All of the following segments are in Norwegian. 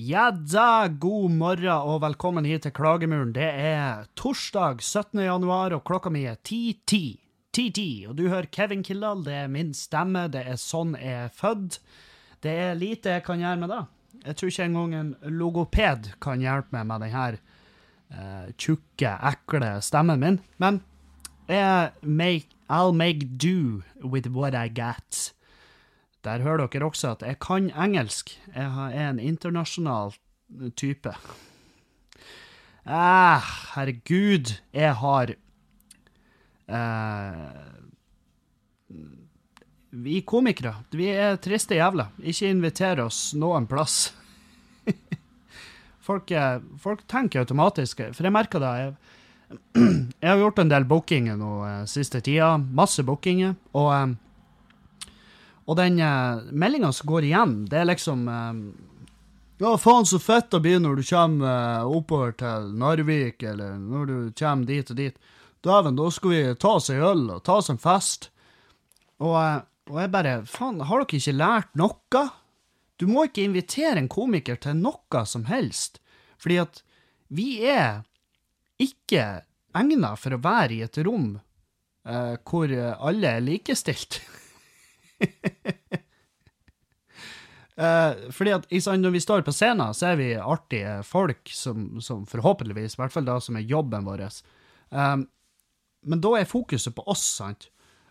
Ja da, god morgen og velkommen hit til Klagemuren. Det er torsdag 17. januar, og klokka mi er 10.10. 10.10, og du hører Kevin Kildahl, det er min stemme, det er sånn jeg er født. Det er lite jeg kan gjøre med det. Jeg tror ikke engang en logoped kan hjelpe meg med denne uh, tjukke, ekle stemmen min. Men make, I'll make do with what I got. Der hører dere også at jeg kan engelsk. Jeg er en internasjonal type. Eh, herregud, jeg har eh, Vi komikere, vi er triste jævler. Ikke inviter oss noen plass. folk, folk, tenker automatisk, for jeg merker det. Jeg, jeg har gjort en del bookinger nå eh, siste tida. Masse bookinger. og eh, og den uh, meldinga som går igjen, det er liksom uh, Ja, faen, så fett det blir når du kommer uh, oppover til Narvik, eller når du kommer dit og dit. Dæven, da skal vi ta oss en øl og ta oss en fest. Og, og jeg bare Faen, har dere ikke lært noe? Du må ikke invitere en komiker til noe som helst, fordi at vi er ikke egna for å være i et rom hvor alle er likestilt. uh, fordi at Når vi står på scenen, så er vi artige folk som, som forhåpentligvis, i hvert fall da som er jobben vår. Um, men da er fokuset på oss, sant?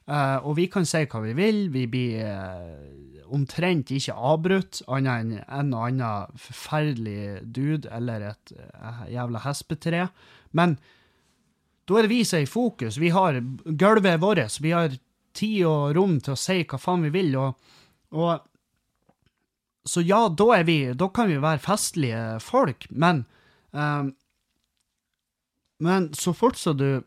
Uh, og vi kan si hva vi vil, vi blir uh, omtrent ikke avbrutt, annet enn en og annen forferdelig dude eller et jævla hespetre. Men da er det vi som er i fokus. Vi har gulvet vårt, vi har tid og rom til å si hva faen vi vil, og, og Så ja, da er vi Da kan vi være festlige folk, men um, Men så fort som du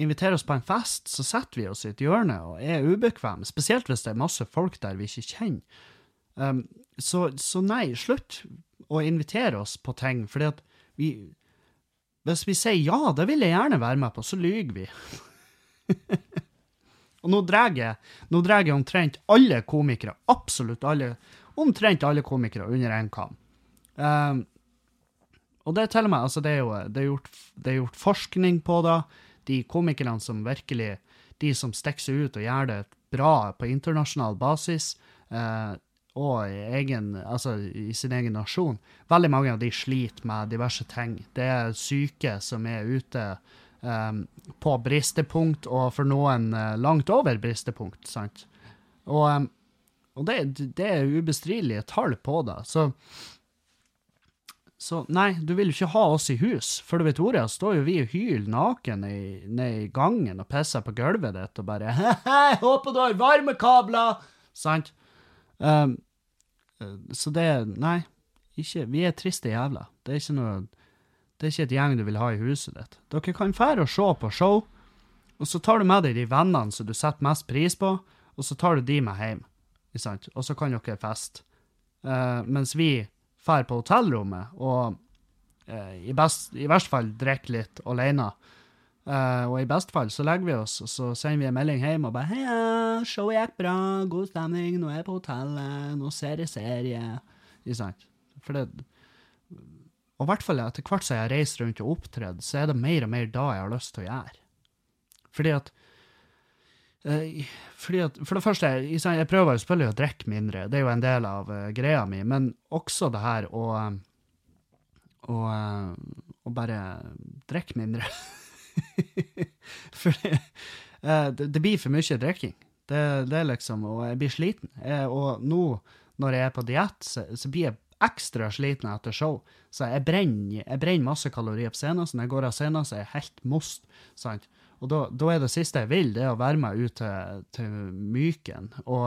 inviterer oss på en fest, så setter vi oss i et hjørne og er ubekvemme, spesielt hvis det er masse folk der vi ikke kjenner. Um, så, så, nei, slutt å invitere oss på ting, fordi at vi Hvis vi sier ja, det vil jeg gjerne være med på, så lyver vi. Og nå drar jeg, nå drar jeg omtrent alle komikere, absolutt alle, omtrent alle komikere under én kam. Um, og det og med, altså det er jo det er gjort, det er gjort forskning på det. De komikerne som virkelig, de som stikker seg ut og gjør det bra på internasjonal basis, uh, og i, egen, altså i sin egen nasjon, veldig mange av de sliter med diverse ting. Det er syke som er ute um, på bristepunkt, og for noen uh, langt over bristepunkt, sant? Og, um, og det, det, er ubestridelige tall på det. Så, så nei, du vil jo ikke ha oss i hus. For du vet ordet, står jo vi og hyler naken ned i gangen og pisser på gulvet ditt og bare Hei, håper du har varmekabler! Sant? Um, så det Nei, ikke Vi er triste jævler. Det er ikke noe det er ikke et gjeng du vil ha i huset ditt. Dere kan fære og se på show, og så tar du med deg de vennene som du setter mest pris på, og så tar du de med hjem. Og så kan dere feste. Uh, mens vi drar på hotellrommet og uh, i, best, i verst fall drikker litt alene. Uh, og i best fall så legger vi oss, og så sender vi en melding hjem og bare 'Heia, showet gikk bra, god stemning, nå er jeg på hotellet, nå ser jeg serie'. Ikke sant? For det og i hvert fall etter hvert som jeg reist rundt og opptredd, så er det mer og mer da jeg har lyst til å gjøre. Fordi at uh, fordi at, For det første, jeg prøver jo selvfølgelig å drikke mindre, det er jo en del av uh, greia mi, men også det her å å, å bare drikke mindre. for det, blir for mye drikking. Det, det, er liksom Og jeg blir sliten. Og nå, når jeg er på diett, så, så blir jeg ekstra sliten etter show, så jeg brenner, jeg brenner masse kalorier på scenen. Så når jeg går av scenen, så er jeg helt most. sant? Og da, da, er det siste jeg vil, det er å være med ut til, til Myken og,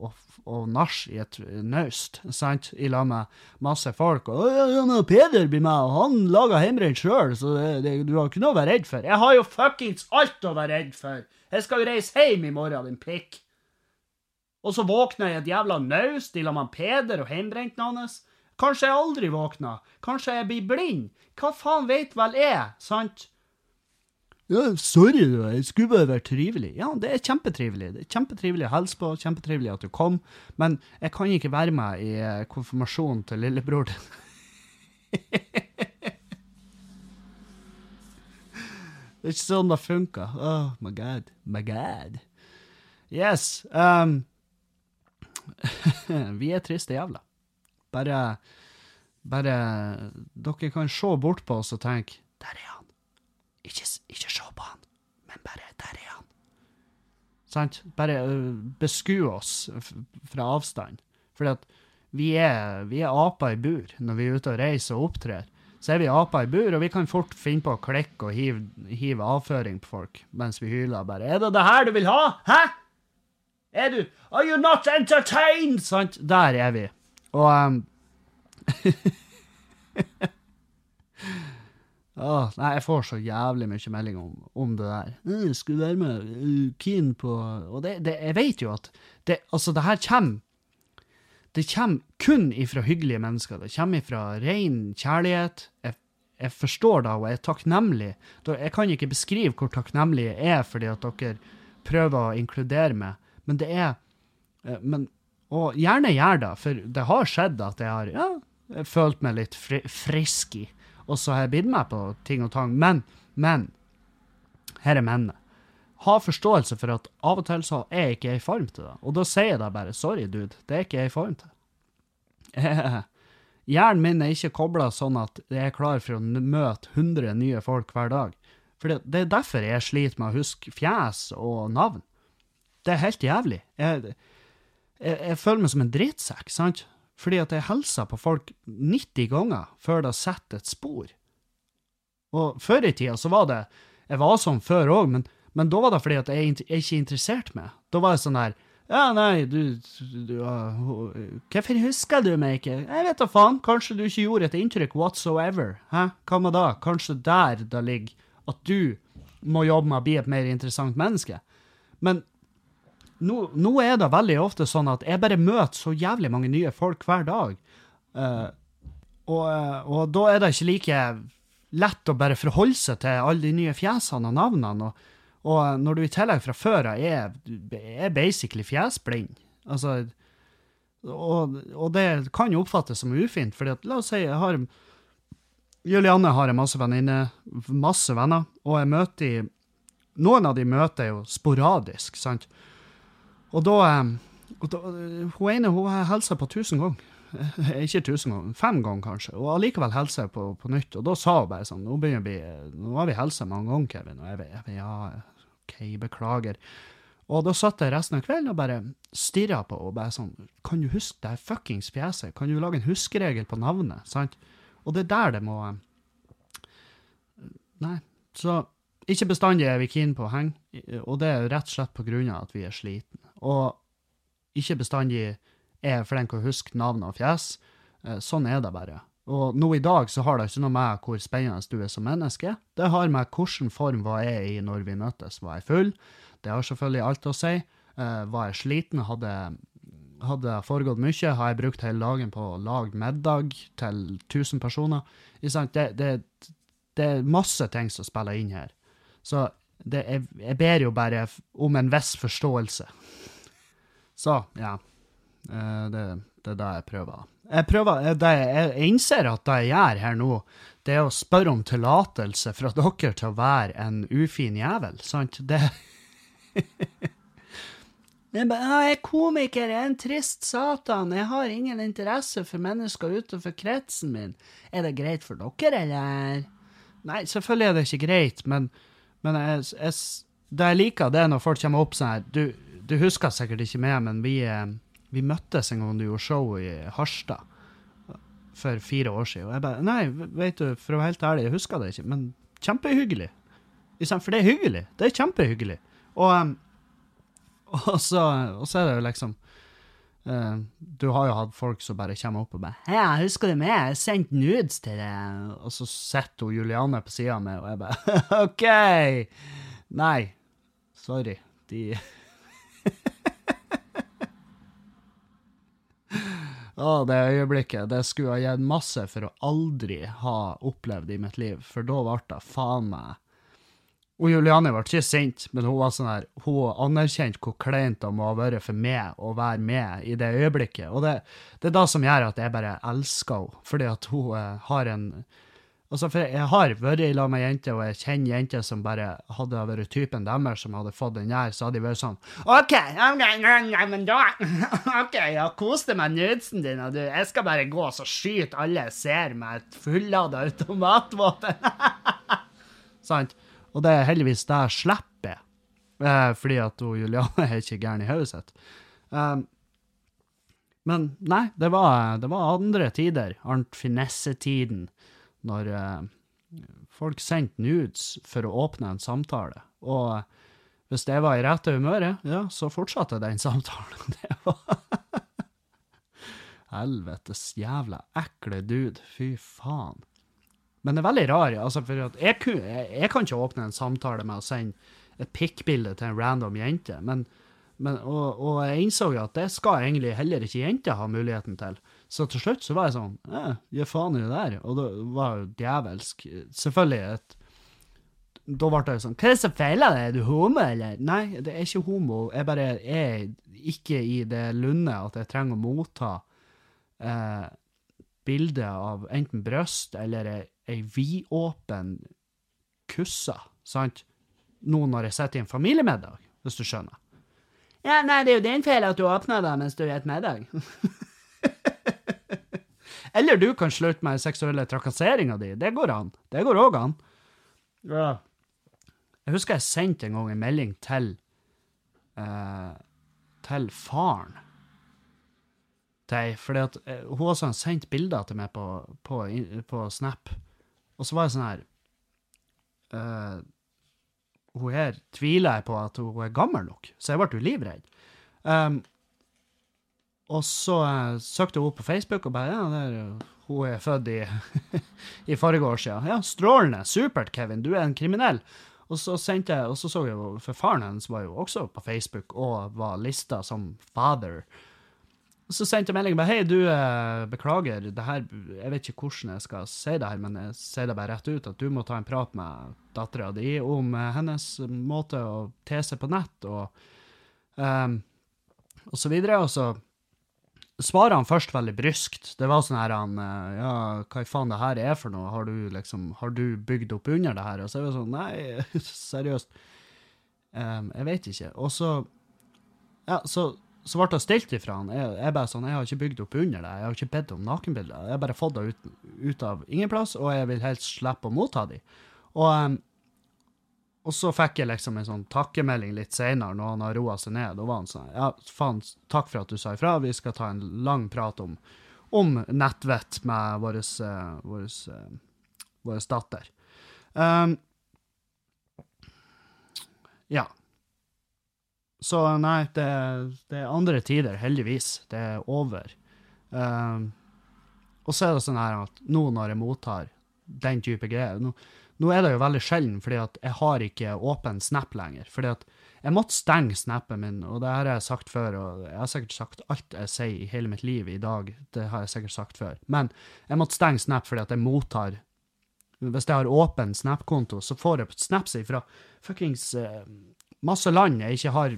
og, og nach i et naust, sant, i lag med masse folk. Og ja, Peder blir med, og han lager hjemmebrent sjøl, så det, det, du har ikke noe å være redd for. Jeg har jo fuckings alt å være redd for! Jeg skal jo reise hjem i morgen, din pikk! Og så våkner jeg i et jævla naust i lag med Peder og heimbrenten hans. Kanskje jeg aldri våkner. Kanskje jeg blir blind. Hva faen veit vel jeg, sant? Ja, sorry, du. Jeg skulle bare vært trivelig. Ja, det er kjempetrivelig. Det er kjempetrivelig å hilse på, kjempetrivelig at du kom, men jeg kan ikke være med i eh, konfirmasjonen til lillebror din. Det er ikke sånn det funker. Oh my god. My god. Yes. Um, vi er triste jævla. Bare Bare Dere kan se bort på oss og tenke Der er han. Ikke, ikke se på han, men bare Der er han. Sant? Bare beskue oss fra avstand. Fordi at vi er, vi er aper i bur når vi er ute og reiser og opptrer så er vi aper i bur, og vi kan fort finne på å klikke og hive, hive avføring på folk mens vi hyler bare 'Er det det her du vil ha? Hæ?' Er du Are you not entertained? Sant? Der er vi. Og um, oh, Nei, jeg får så jævlig mye melding om, om det der. Mm, skulle være med uh, keen på Og det, det, jeg vet jo at det, altså, det her kommer det kommer kun ifra hyggelige mennesker. Det kommer ifra ren kjærlighet. Jeg, jeg forstår da, og jeg er takknemlig. Jeg kan ikke beskrive hvor takknemlig jeg er fordi at dere prøver å inkludere meg, men det er eh, men, Og gjerne gjør det, for det har skjedd at jeg har ja, følt meg litt fri, frisk og så har jeg bitt meg på ting og tang. Men, men Her er mennet ha forståelse for at av og til så er jeg ikke i form til det. Og da sier jeg da bare sorry, dude, det er ikke jeg i form til. Hjernen min er ikke kobla sånn at jeg er klar for å møte 100 nye folk hver dag. For det, det er derfor jeg sliter med å huske fjes og navn. Det er helt jævlig. Jeg, jeg, jeg føler meg som en drittsekk, sant? Fordi at jeg hilser på folk 90 ganger før det setter et spor. Og før i tida så var det Jeg var sånn før òg, men men da var det fordi at jeg, jeg ikke interesserte meg. Da var det sånn der Ja, nei, du, du uh, Hvorfor husker du meg ikke? Jeg vet da faen. Kanskje du ikke gjorde et inntrykk whatsoever. Hæ? Hva med da? Kanskje der det ligger at du må jobbe med å bli et mer interessant menneske. Men nå, nå, er det veldig ofte sånn at jeg bare møter så jævlig mange nye folk hver dag. Uh, og, uh, og, da er det ikke like lett å bare forholde seg til alle de nye fjesene og navnene. og og når du i tillegg fra før av er, er basically fjesblind altså, og, og, det kan jo oppfattes som ufint, at, la oss si jeg har Julianne har en masse venninner, masse venner, og jeg møter Noen av de møter jeg jo sporadisk, sant? Og da, eh, og da Hun ene hun har hilsa på tusen ganger. Ikke tusen ganger, fem ganger kanskje. Og allikevel hilser på, på nytt. Og da sa hun bare sånn Nå vi, nå har vi hilsa mange ganger, Kevin. Og jeg, jeg, ja, OK, beklager. Og da satt jeg resten av kvelden og bare stirra på og bare sånn Kan du huske det fuckings fjeset? Kan du lage en huskeregel på navnet? Sant? Og det er der det må Nei. Så ikke bestandig er vi keen på å henge, og det er rett og slett på grunn av at vi er slitne. Og ikke bestandig er jeg flink til å huske navn og fjes. Eh, sånn er det bare. Og nå i dag så har det ikke noe med hvor spennende du er som menneske. Det har med hvilken form var jeg i når vi møttes. Var jeg full? Det har selvfølgelig alt å si. Uh, var jeg sliten? Hadde, hadde foregått mye? Har jeg brukt hele dagen på å lage middag til 1000 personer? Det, det, det, er masse ting som spiller inn her. Så det, jeg, jeg, ber jo bare om en viss forståelse. Så, ja. Uh, det, det er det jeg prøver jeg prøver, det, jeg innser at det jeg gjør her nå, det er å spørre om tillatelse fra dere til å være en ufin jævel, sant? Det Jeg er komiker, jeg er en trist satan, jeg har ingen interesse for mennesker utenfor kretsen min. Er det greit for dere, eller? Nei, selvfølgelig er det ikke greit, men, men jeg, jeg, det jeg liker, det er når folk kommer opp sånn her du, du husker sikkert ikke meg, men vi eh, vi møttes en gang du gjorde show i Harstad for fire år siden. Og jeg bare Nei, vet du, for å være helt ærlig, jeg husker det ikke, men kjempehyggelig. For det er hyggelig. Det er kjempehyggelig. Og, um, og, så, og så er det jo liksom uh, Du har jo hatt folk som bare kommer opp og bare 'Hei, husker du meg? Jeg har sendt nudes til deg.' Og så sitter hun Juliane på sida meg, og jeg bare 'OK'. Nei. Sorry. De Å, det øyeblikket. Det skulle ha gitt masse for å aldri ha opplevd i mitt liv, for da ble det faen meg Og Juliane ble ikke sint, men hun var sånn her, hun anerkjente hvor kleint det må ha vært for meg å være med i det øyeblikket. Og det, det er det som gjør at jeg bare elsker henne, fordi at hun eh, har en Altså, for jeg har vært i lag med jenter, og jeg kjenner jenter som bare hadde vært typen deres som hadde fått den der, så hadde de vært sånn OK, men da OK, ja, kos deg med nudesen din, og du, jeg skal bare gå og skyte alle jeg ser med et fullada automatvåpen. Sant? Og det er heldigvis det jeg slipper, eh, fordi at hun, Juliane er ikke gæren i hodet sitt. Um, men nei, det var, det var andre tider. Arnt Finesse-tiden når eh, folk sendte nudes for å åpne en samtale. Og hvis det var i rette humøret, ja, så fortsatte den samtalen. Det var Helvetes jævla ekle dude. Fy faen. Men det er veldig rar, altså, for jeg, jeg, jeg, kan ikke åpne en samtale med å sende et pikkbilde til en random jente. men men, og, og, jeg innså jo at det skal egentlig heller ikke jenter ha muligheten til. Så til slutt så var jeg sånn eh, Gi faen i det der. Og det var jo djevelsk. Selvfølgelig et Da ble det sånn Hva er det som feiler deg? Er du homo, eller? Nei, det er ikke homo. Jeg bare er ikke i det lunde at jeg trenger å motta eh, bilde av enten bryst eller ei, ei vidåpen kusse, sant? Nå når jeg sitter i en familiemiddag, hvis du skjønner. Ja, nei, det er jo din feil at du åpner det mens du spiser middag. Eller du kan slutte med seksuelle trakasseringa di. Det går an. Det går òg an. Ja. Jeg husker jeg sendte en gang en melding til eh, til faren til fordi at uh, hun også har sendt bilder til meg på, på, på Snap, og så var jeg sånn her uh, hun her tviler jeg på at hun er gammel nok, så jeg ble jo livredd. Um, og så uh, søkte hun opp på Facebook og bare ja, der, hun er født i, i forrige år siden. Ja, strålende, supert, Kevin, du er en kriminell. Og så sendte jeg, og så så jeg for faren hennes var jo også på Facebook og var lista som father. Så sendte jeg melding bare hei, du, eh, beklager, det her, jeg vet ikke hvordan jeg skal si det her, men jeg sier det bare rett ut, at du må ta en prat med dattera di om eh, hennes måte å te seg på nett og, um, og så videre. Og så svarer han først veldig bryskt. Det var sånn her han Ja, hva i faen det her er for noe? Har du liksom, har du bygd opp under det her? Og så er det sånn, nei, seriøst. Um, jeg vet ikke. Og så Ja, så så ble jeg stilt ifra han. Jeg, jeg, bare sånn, jeg har ikke bygd opp under det. Jeg har ikke bedt om nakenbilder. Jeg har bare fått det ut, ut, av ingen plass, og jeg vil helst slippe å motta de. Og, um, og så fikk jeg liksom en sånn takkemelding litt seinere, når han har roa seg ned. Da var han sånn Ja, faen, takk for at du sa ifra. Vi skal ta en lang prat om, om nettvett med vår uh, uh, datter. Um, ja. Så nei, det, det, er andre tider, heldigvis. Det er over. Um, og så er det sånn her at nå når jeg mottar den type greier nå, nå, er det jo veldig sjelden, fordi at jeg har ikke åpen Snap lenger. fordi at jeg måtte stenge Snapen min, og det har jeg sagt før, og jeg har sikkert sagt alt jeg sier i hele mitt liv i dag, det har jeg sikkert sagt før, men jeg måtte stenge Snap fordi at jeg mottar Hvis jeg har åpen Snap-konto, så får jeg snaps fra fuckings uh, masse land jeg ikke har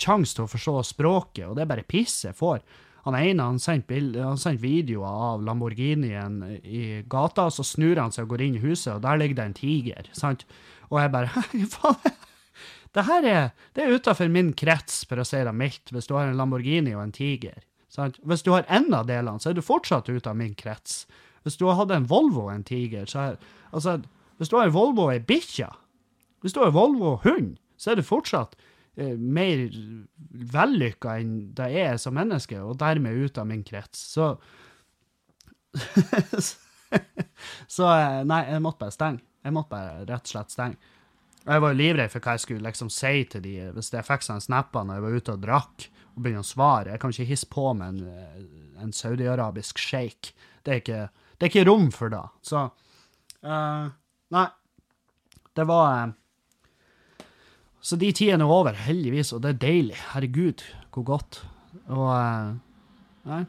kjangs til å forstå språket, og det er bare piss jeg får. Han ene han sendte sendt videoer av Lamborghinien i gata, og så snur han seg og går inn i huset, og der ligger det en tiger. sant? Og jeg bare Faen, det her er, det er utafor min krets, for å si det mildt, hvis du har en Lamborghini og en tiger. sant? Hvis du har en av delene, så er du fortsatt ute av min krets. Hvis du hadde en Volvo og en tiger, så er Altså, hvis du har en Volvo og ei bikkje, hvis du har en Volvo og hund, så er du fortsatt eh, mer vellykka enn det er som menneske, og dermed ute av min krets. Så Så eh, nei, jeg måtte bare stenge. Jeg måtte bare rett og slett stenge. Og jeg var jo livredd for hva jeg skulle liksom si til de hvis jeg fikk sånne snapper når jeg var ute og drakk, og begynne å svare. Jeg kan ikke hisse på med en, eh, en saudiarabisk sjeik. Det det er ikke rom for det. Så uh, Nei. Det var så de tidene er over, heldigvis, og det er deilig. Herregud, hvor godt. Og uh, Nei.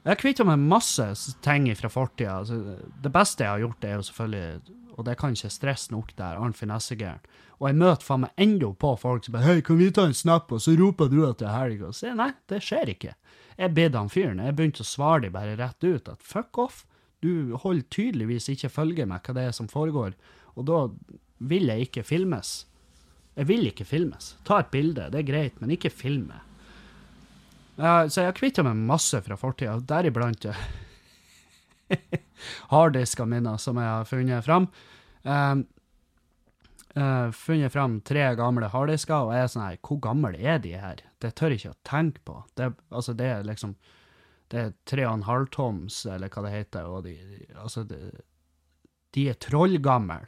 Jeg har kvitta meg masse ting fra fortida. Altså, det beste jeg har gjort, er jo selvfølgelig og det kan ikke stresse nok der, Arnt Finessegæren. Og jeg møter faen meg enda på folk som bare 'Hei, kan vi ta en snap?' Og så roper du at det er helg, og sier nei, det skjer ikke. Jeg bidde han fyren. Jeg begynte å svare de bare rett ut at fuck off. Du holder tydeligvis ikke følge med hva det er som foregår, og da vil jeg ikke filmes. Jeg vil ikke filmes. Ta et bilde, det er greit, men ikke filme. Ja, så jeg har kvitta meg masse fra fortida, deriblant eh, harddisker mine som jeg har funnet fram. Um, uh, funnet fram tre gamle harddisker, og jeg er sånn her, hvor gamle er de her? Det tør jeg ikke å tenke på. Det, altså, det er liksom det er tre og en halv toms, eller hva det heter, og de, altså, de, de er trollgamle.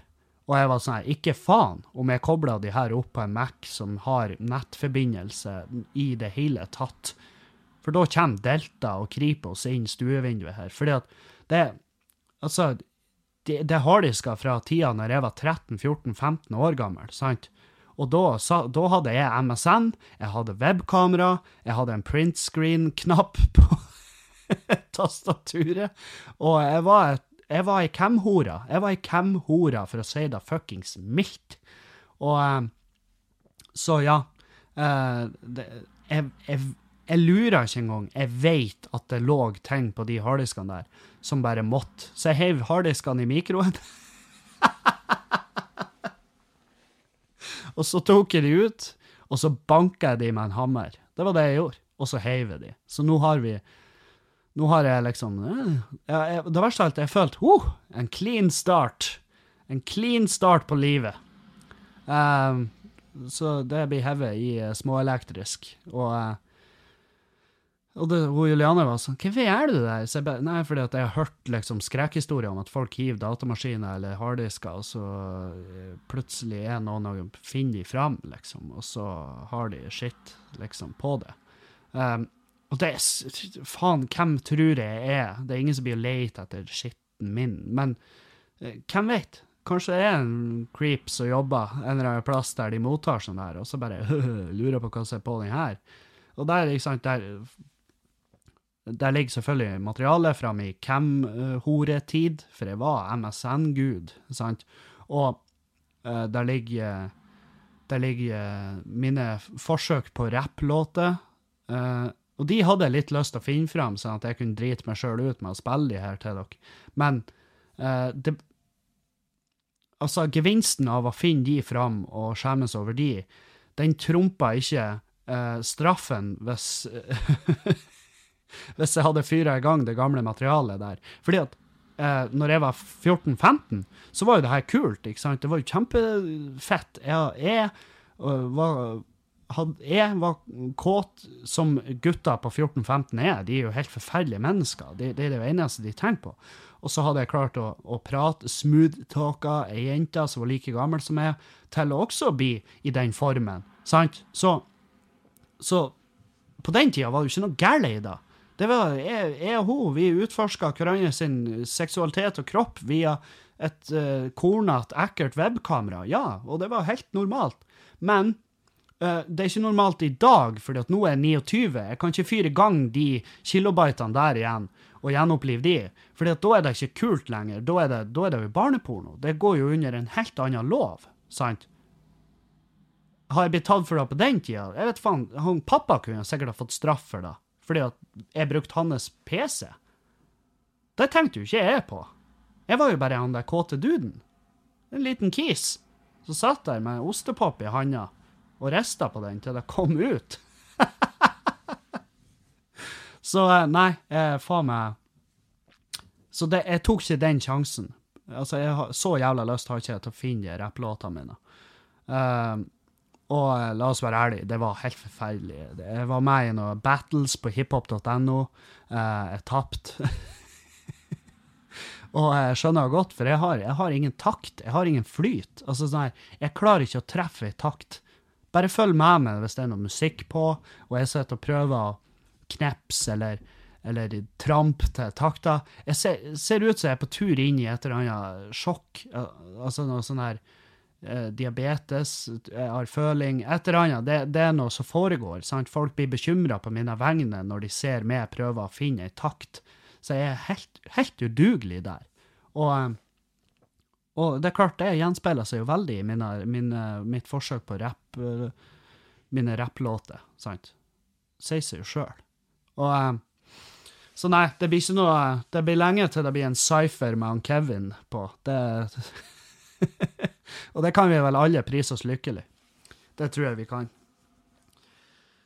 Og jeg var sånn her, ikke faen om jeg kobla de her opp på en Mac som har nettforbindelse i det hele tatt. For da kommer Delta og Kripos inn stuevinduet her. Fordi at det Altså, det, det harddisker fra tida når jeg var 13-14-15 år gammel, sant? Og da, da, hadde jeg MSN, jeg hadde webkamera, jeg hadde en print screen-knapp på tastaturet, og jeg var, jeg var ei cam-hora. Jeg var ei cam-hora, for å si det fuckings mildt. Og eh, Så ja. Eh, jeg, jeg, jeg lurer ikke engang. Jeg vet at det lå ting på de harddiskene der som bare måtte. Så jeg heiv harddiskene i mikroen. og så tok jeg de ut, og så banka jeg de med en hammer. Det var det jeg gjorde. Og så heiv jeg de. Så nå har vi Nå har jeg liksom eh, jeg, Det verste av alt, jeg har følt oh, en clean start. En clean start på livet. Um, så det blir hevet i uh, småelektrisk. Og uh, og det, hun Juliane var sånn 'Hvorfor gjør du det?' Så jeg Nei, fordi at jeg har hørt liksom skrekkhistorier om at folk hiver datamaskiner eller harddisker, og så uh, plutselig er noen og finner de fram, liksom, og så har de shit liksom på det. Um, og det er Faen, hvem tror jeg er? Det er ingen som blir lete etter skitten min, men uh, hvem vet? Kanskje det er en creep som jobber en eller annen plass der de mottar sånn der, og så bare lurer på hva som er på den her. Og der, ikke sant, der der ligger selvfølgelig materialet fra min cam-horetid, for jeg var MSN-gud, sant? Og uh, der ligger der ligger mine forsøk på rapplåter. Uh, og de hadde litt lyst til å finne fram, sånn at jeg kunne drite meg sjøl ut med å spille de her til dere. Men uh, det Altså, gevinsten av å finne de fram og skjemmes over de, den trumpa ikke uh, straffen hvis hvis jeg hadde fyra i gang det gamle materialet der. Fordi at eh, når jeg var 14-15, så var jo det her kult, ikke sant? Det var jo kjempefett. Jeg, jeg var jeg var kåt som gutter på 14-15 er. De er jo helt forferdelige mennesker. Det, det er det eneste de tenker på. Og så hadde jeg klart å, å prate smooth-talka ei jente som var like gammel som meg, til å også bli i den formen. Sant? Så, så på den tida var det jo ikke noe galt i det. Det var jeg, jeg og hun, vi utforska hverandre sin seksualitet og kropp via et uh, kornete, ekkelt webkamera. Ja, og det var helt normalt. Men uh, det er ikke normalt i dag, fordi at nå er jeg 29. Jeg kan ikke fyre i gang de kilobytene der igjen og gjenopplive de. Fordi at da er det ikke kult lenger. Da er det, da er det jo barneporno. Det går jo under en helt annen lov, sant? Har jeg blitt tatt for det på den tida? Jeg vet faen, han Pappa kunne sikkert ha fått straff for det fordi at jeg brukte hans PC. Det tenkte jo ikke jeg på. Jeg var jo bare han der kåte duden. En liten kis som satt der med ostepop i handa og rista på den til det kom ut. så eh, nei, faen meg Så det, jeg tok ikke den sjansen. Altså, jeg har, Så jævla lyst har jeg til å finne rapplåtene mine. Uh, og eh, la oss være ærlige, det var helt forferdelig. Jeg var med i noen battles på hiphop.no. Jeg tapte. og jeg skjønner godt, for jeg har, jeg har, ingen takt. Jeg har ingen flyt. Altså sånn her, Jeg klarer ikke å treffe i takt. Bare følg med meg hvis det er noe musikk på, og jeg sitter og prøver å knepse eller, eller trampe til takta. Jeg ser, ser ut som jeg er på tur inn i et eller annet sjokk. Altså noe sånn her eh, diabetes, har føling et eller annet. Det, det, er noe som foregår. sant? Folk blir bekymra på mine vegne når de ser meg prøve å finne ei takt. Så jeg er helt, helt udugelig der. Og, eh, Og det er klart, det gjenspeiler seg jo veldig i mine, mine, mitt forsøk på rapp, eh, mine rapplåter, sant? Sier seg jo sjøl. Og eh, Så nei, det blir ikke noe Det blir lenge til det blir en cypher med han Kevin på. Det Og det kan vi vel alle prise oss lykkelig. Det tror jeg vi kan.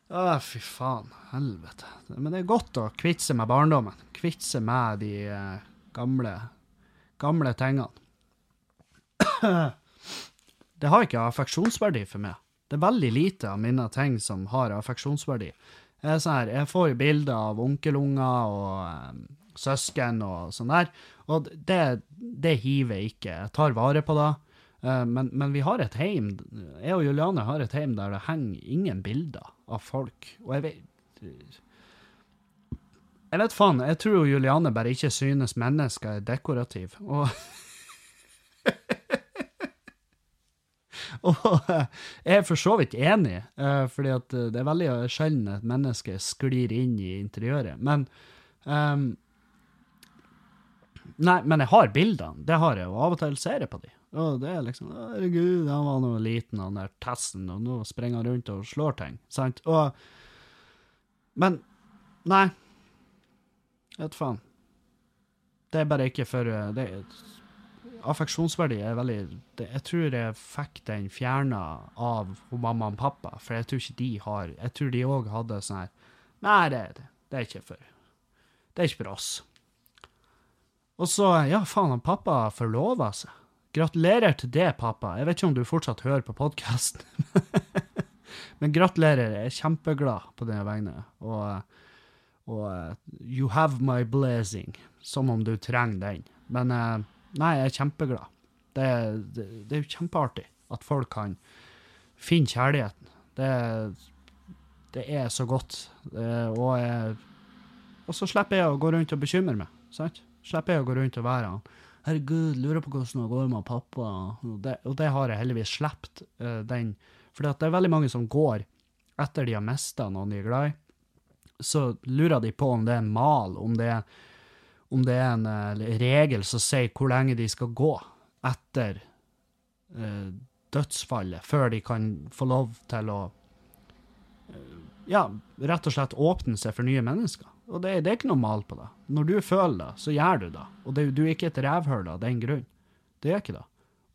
Å, fy faen. Helvete. Men det er godt å kvitte seg med barndommen. Kvitte seg med de eh, gamle, gamle tingene. det har ikke affeksjonsverdi for meg. Det er veldig lite av mine ting som har affeksjonsverdi. Jeg, sånn her, jeg får bilder av onkelunger og um, søsken og sånn der, og det, det hiver jeg ikke. Jeg tar vare på det. Uh, men, men, vi har et heim, jeg og Juliane har et heim der det henger ingen bilder av folk. Og jeg vet Jeg vet faen, jeg tror Juliane bare ikke synes mennesker er dekorative. Og Og jeg er for så vidt enig, uh, fordi at eh, det er veldig sjelden et menneske sklir inn i interiøret. Men um, Nei, men jeg har bildene. Det har jeg, og av og til ser jeg på de. Og det er liksom Herregud, han var nå liten, han der testen, og nå springer han rundt og slår ting. Sant? Og Men Nei. Vet faen. Det er bare ikke for eh, det, affeksjonsverdi er veldig det, Jeg tror jeg fikk den fjerna av mamma og pappa, for jeg tror ikke de har Jeg tror de òg hadde sånn her Nei, det, det, det, er ikke for Det er ikke for oss. Og så, ja, faen, han pappa forlova seg. Gratulerer til det, pappa. Jeg vet ikke om du fortsatt hører på podkasten. Men gratulerer. Jeg er kjempeglad på dine vegne. Og, og you have my blazing. Som om du trenger den. Men uh, Nei, jeg er kjempeglad. Det, det, det er jo kjempeartig at folk kan finne kjærligheten. Det, det er så godt. Og, jeg, og så slipper jeg å gå rundt og bekymre meg. sant? Slipper jeg å gå rundt og være han. Herregud, lurer på hvordan det går med pappa. Og det, og har jeg heldigvis sluppet. Uh, den. For det er veldig mange som går etter de har mista noen de er glad i. Så lurer de på om det er en mal, om det er om det er en uh, regel som sier hvor lenge de skal gå etter uh, dødsfallet, før de kan få lov til å uh, ja, rett og slett åpne seg for nye mennesker. Og det, det, er ikke noe mal på det. Når du føler det, så gjør du det. Og det, du er ikke et rævhull av den grunn. Det er ikke det.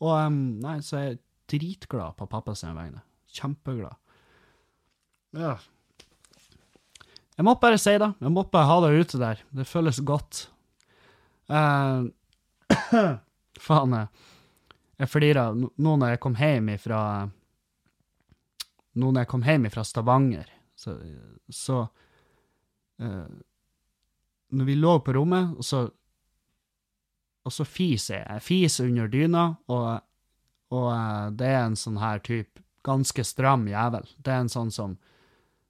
Og um, nei, så er jeg dritglad på pappa sine vegne. Kjempeglad. Ja. Jeg måtte bare si det. Jeg måtte bare ha det ute der. Det føles godt. Uh, faen, jeg flira nå når jeg kom hjem ifra Nå når jeg kom hjem ifra Stavanger, så, så uh, Når vi lå på rommet, og så og så fiser jeg. Jeg fiser under dyna, og, og uh, det er en sånn her type ganske stram jævel. Det er en sånn som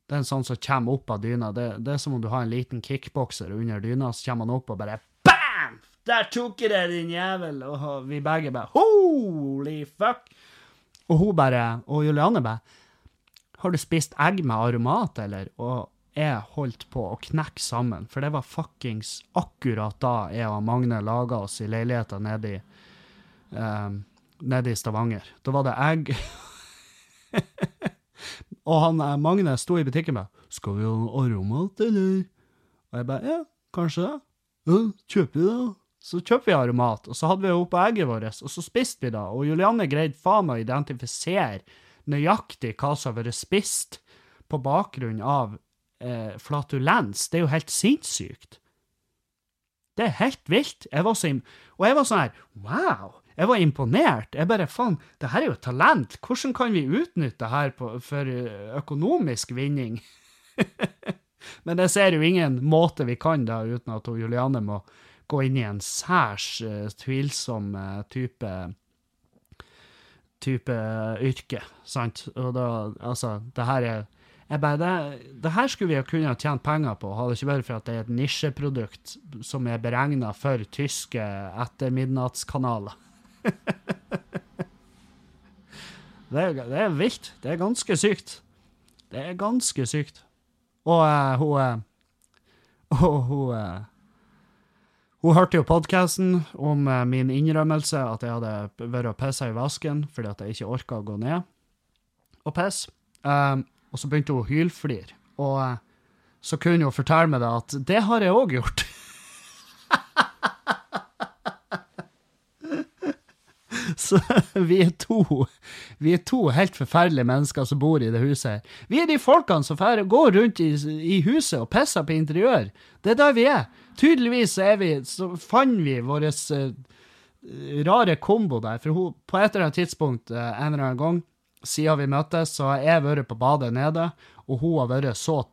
det er en sånn som kommer opp av dyna. Det, det er som om du har en liten kickbokser under dyna, så kommer han opp og bare der tok jeg det, din jævel! Og vi begge bare Holy fuck! Og hun bare Og Juliane bare Har du spist egg med aromat, eller? Og jeg holdt på å knekke sammen, for det var fuckings akkurat da jeg og Magne laga oss i leiligheta nede i um, nede i Stavanger. Da var det egg Og han eh, Magne sto i butikken med 'Skal vi ha aromat, eller?' Og jeg bare 'Ja, kanskje det'. Ja, kjøper vi det, så kjøpte vi aromat, og så hadde vi oppå egget vårt, og så spiste vi da, Og Julianne greide faen meg å identifisere nøyaktig hva som har vært spist, på bakgrunn av eh, flatulens. Det er jo helt sinnssykt. Det er helt vilt. Jeg var så og jeg var sånn her Wow! Jeg var imponert. Jeg bare Faen, det her er jo talent. Hvordan kan vi utnytte det her på, for eh, økonomisk vinning? Men jeg ser jo ingen måte vi kan da, uten at Juliane må gå inn i en særs uh, tvilsom uh, type type yrke, sant? Og da, altså, det her er bare, det, det her skulle vi ha kunnet tjent penger på, hadde ikke vært for at det er et nisjeprodukt som er beregna for tyske ettermidnadskanaler. det, det er vilt. Det er ganske sykt. Det er ganske sykt. Og uh, hun uh, Og hun Hun hørte jo podkasten om eh, min innrømmelse at jeg hadde vært og pissa i vasken fordi at jeg ikke orka å gå ned og pisse. Um, og så begynte hun å hylflire. Og uh, så kunne hun fortelle meg det at det har jeg òg gjort. Så vi er to Vi er to helt forferdelige mennesker som bor i det huset. Vi er de folkene som går rundt i, i, huset og pisser på interiør. Det er der vi er. Tydeligvis er vi, så fant vi vår uh, rare kombo der. For hun, på et eller annet tidspunkt uh, en eller annen gang siden vi møttes, så har jeg vært på badet nede, og hun har vært så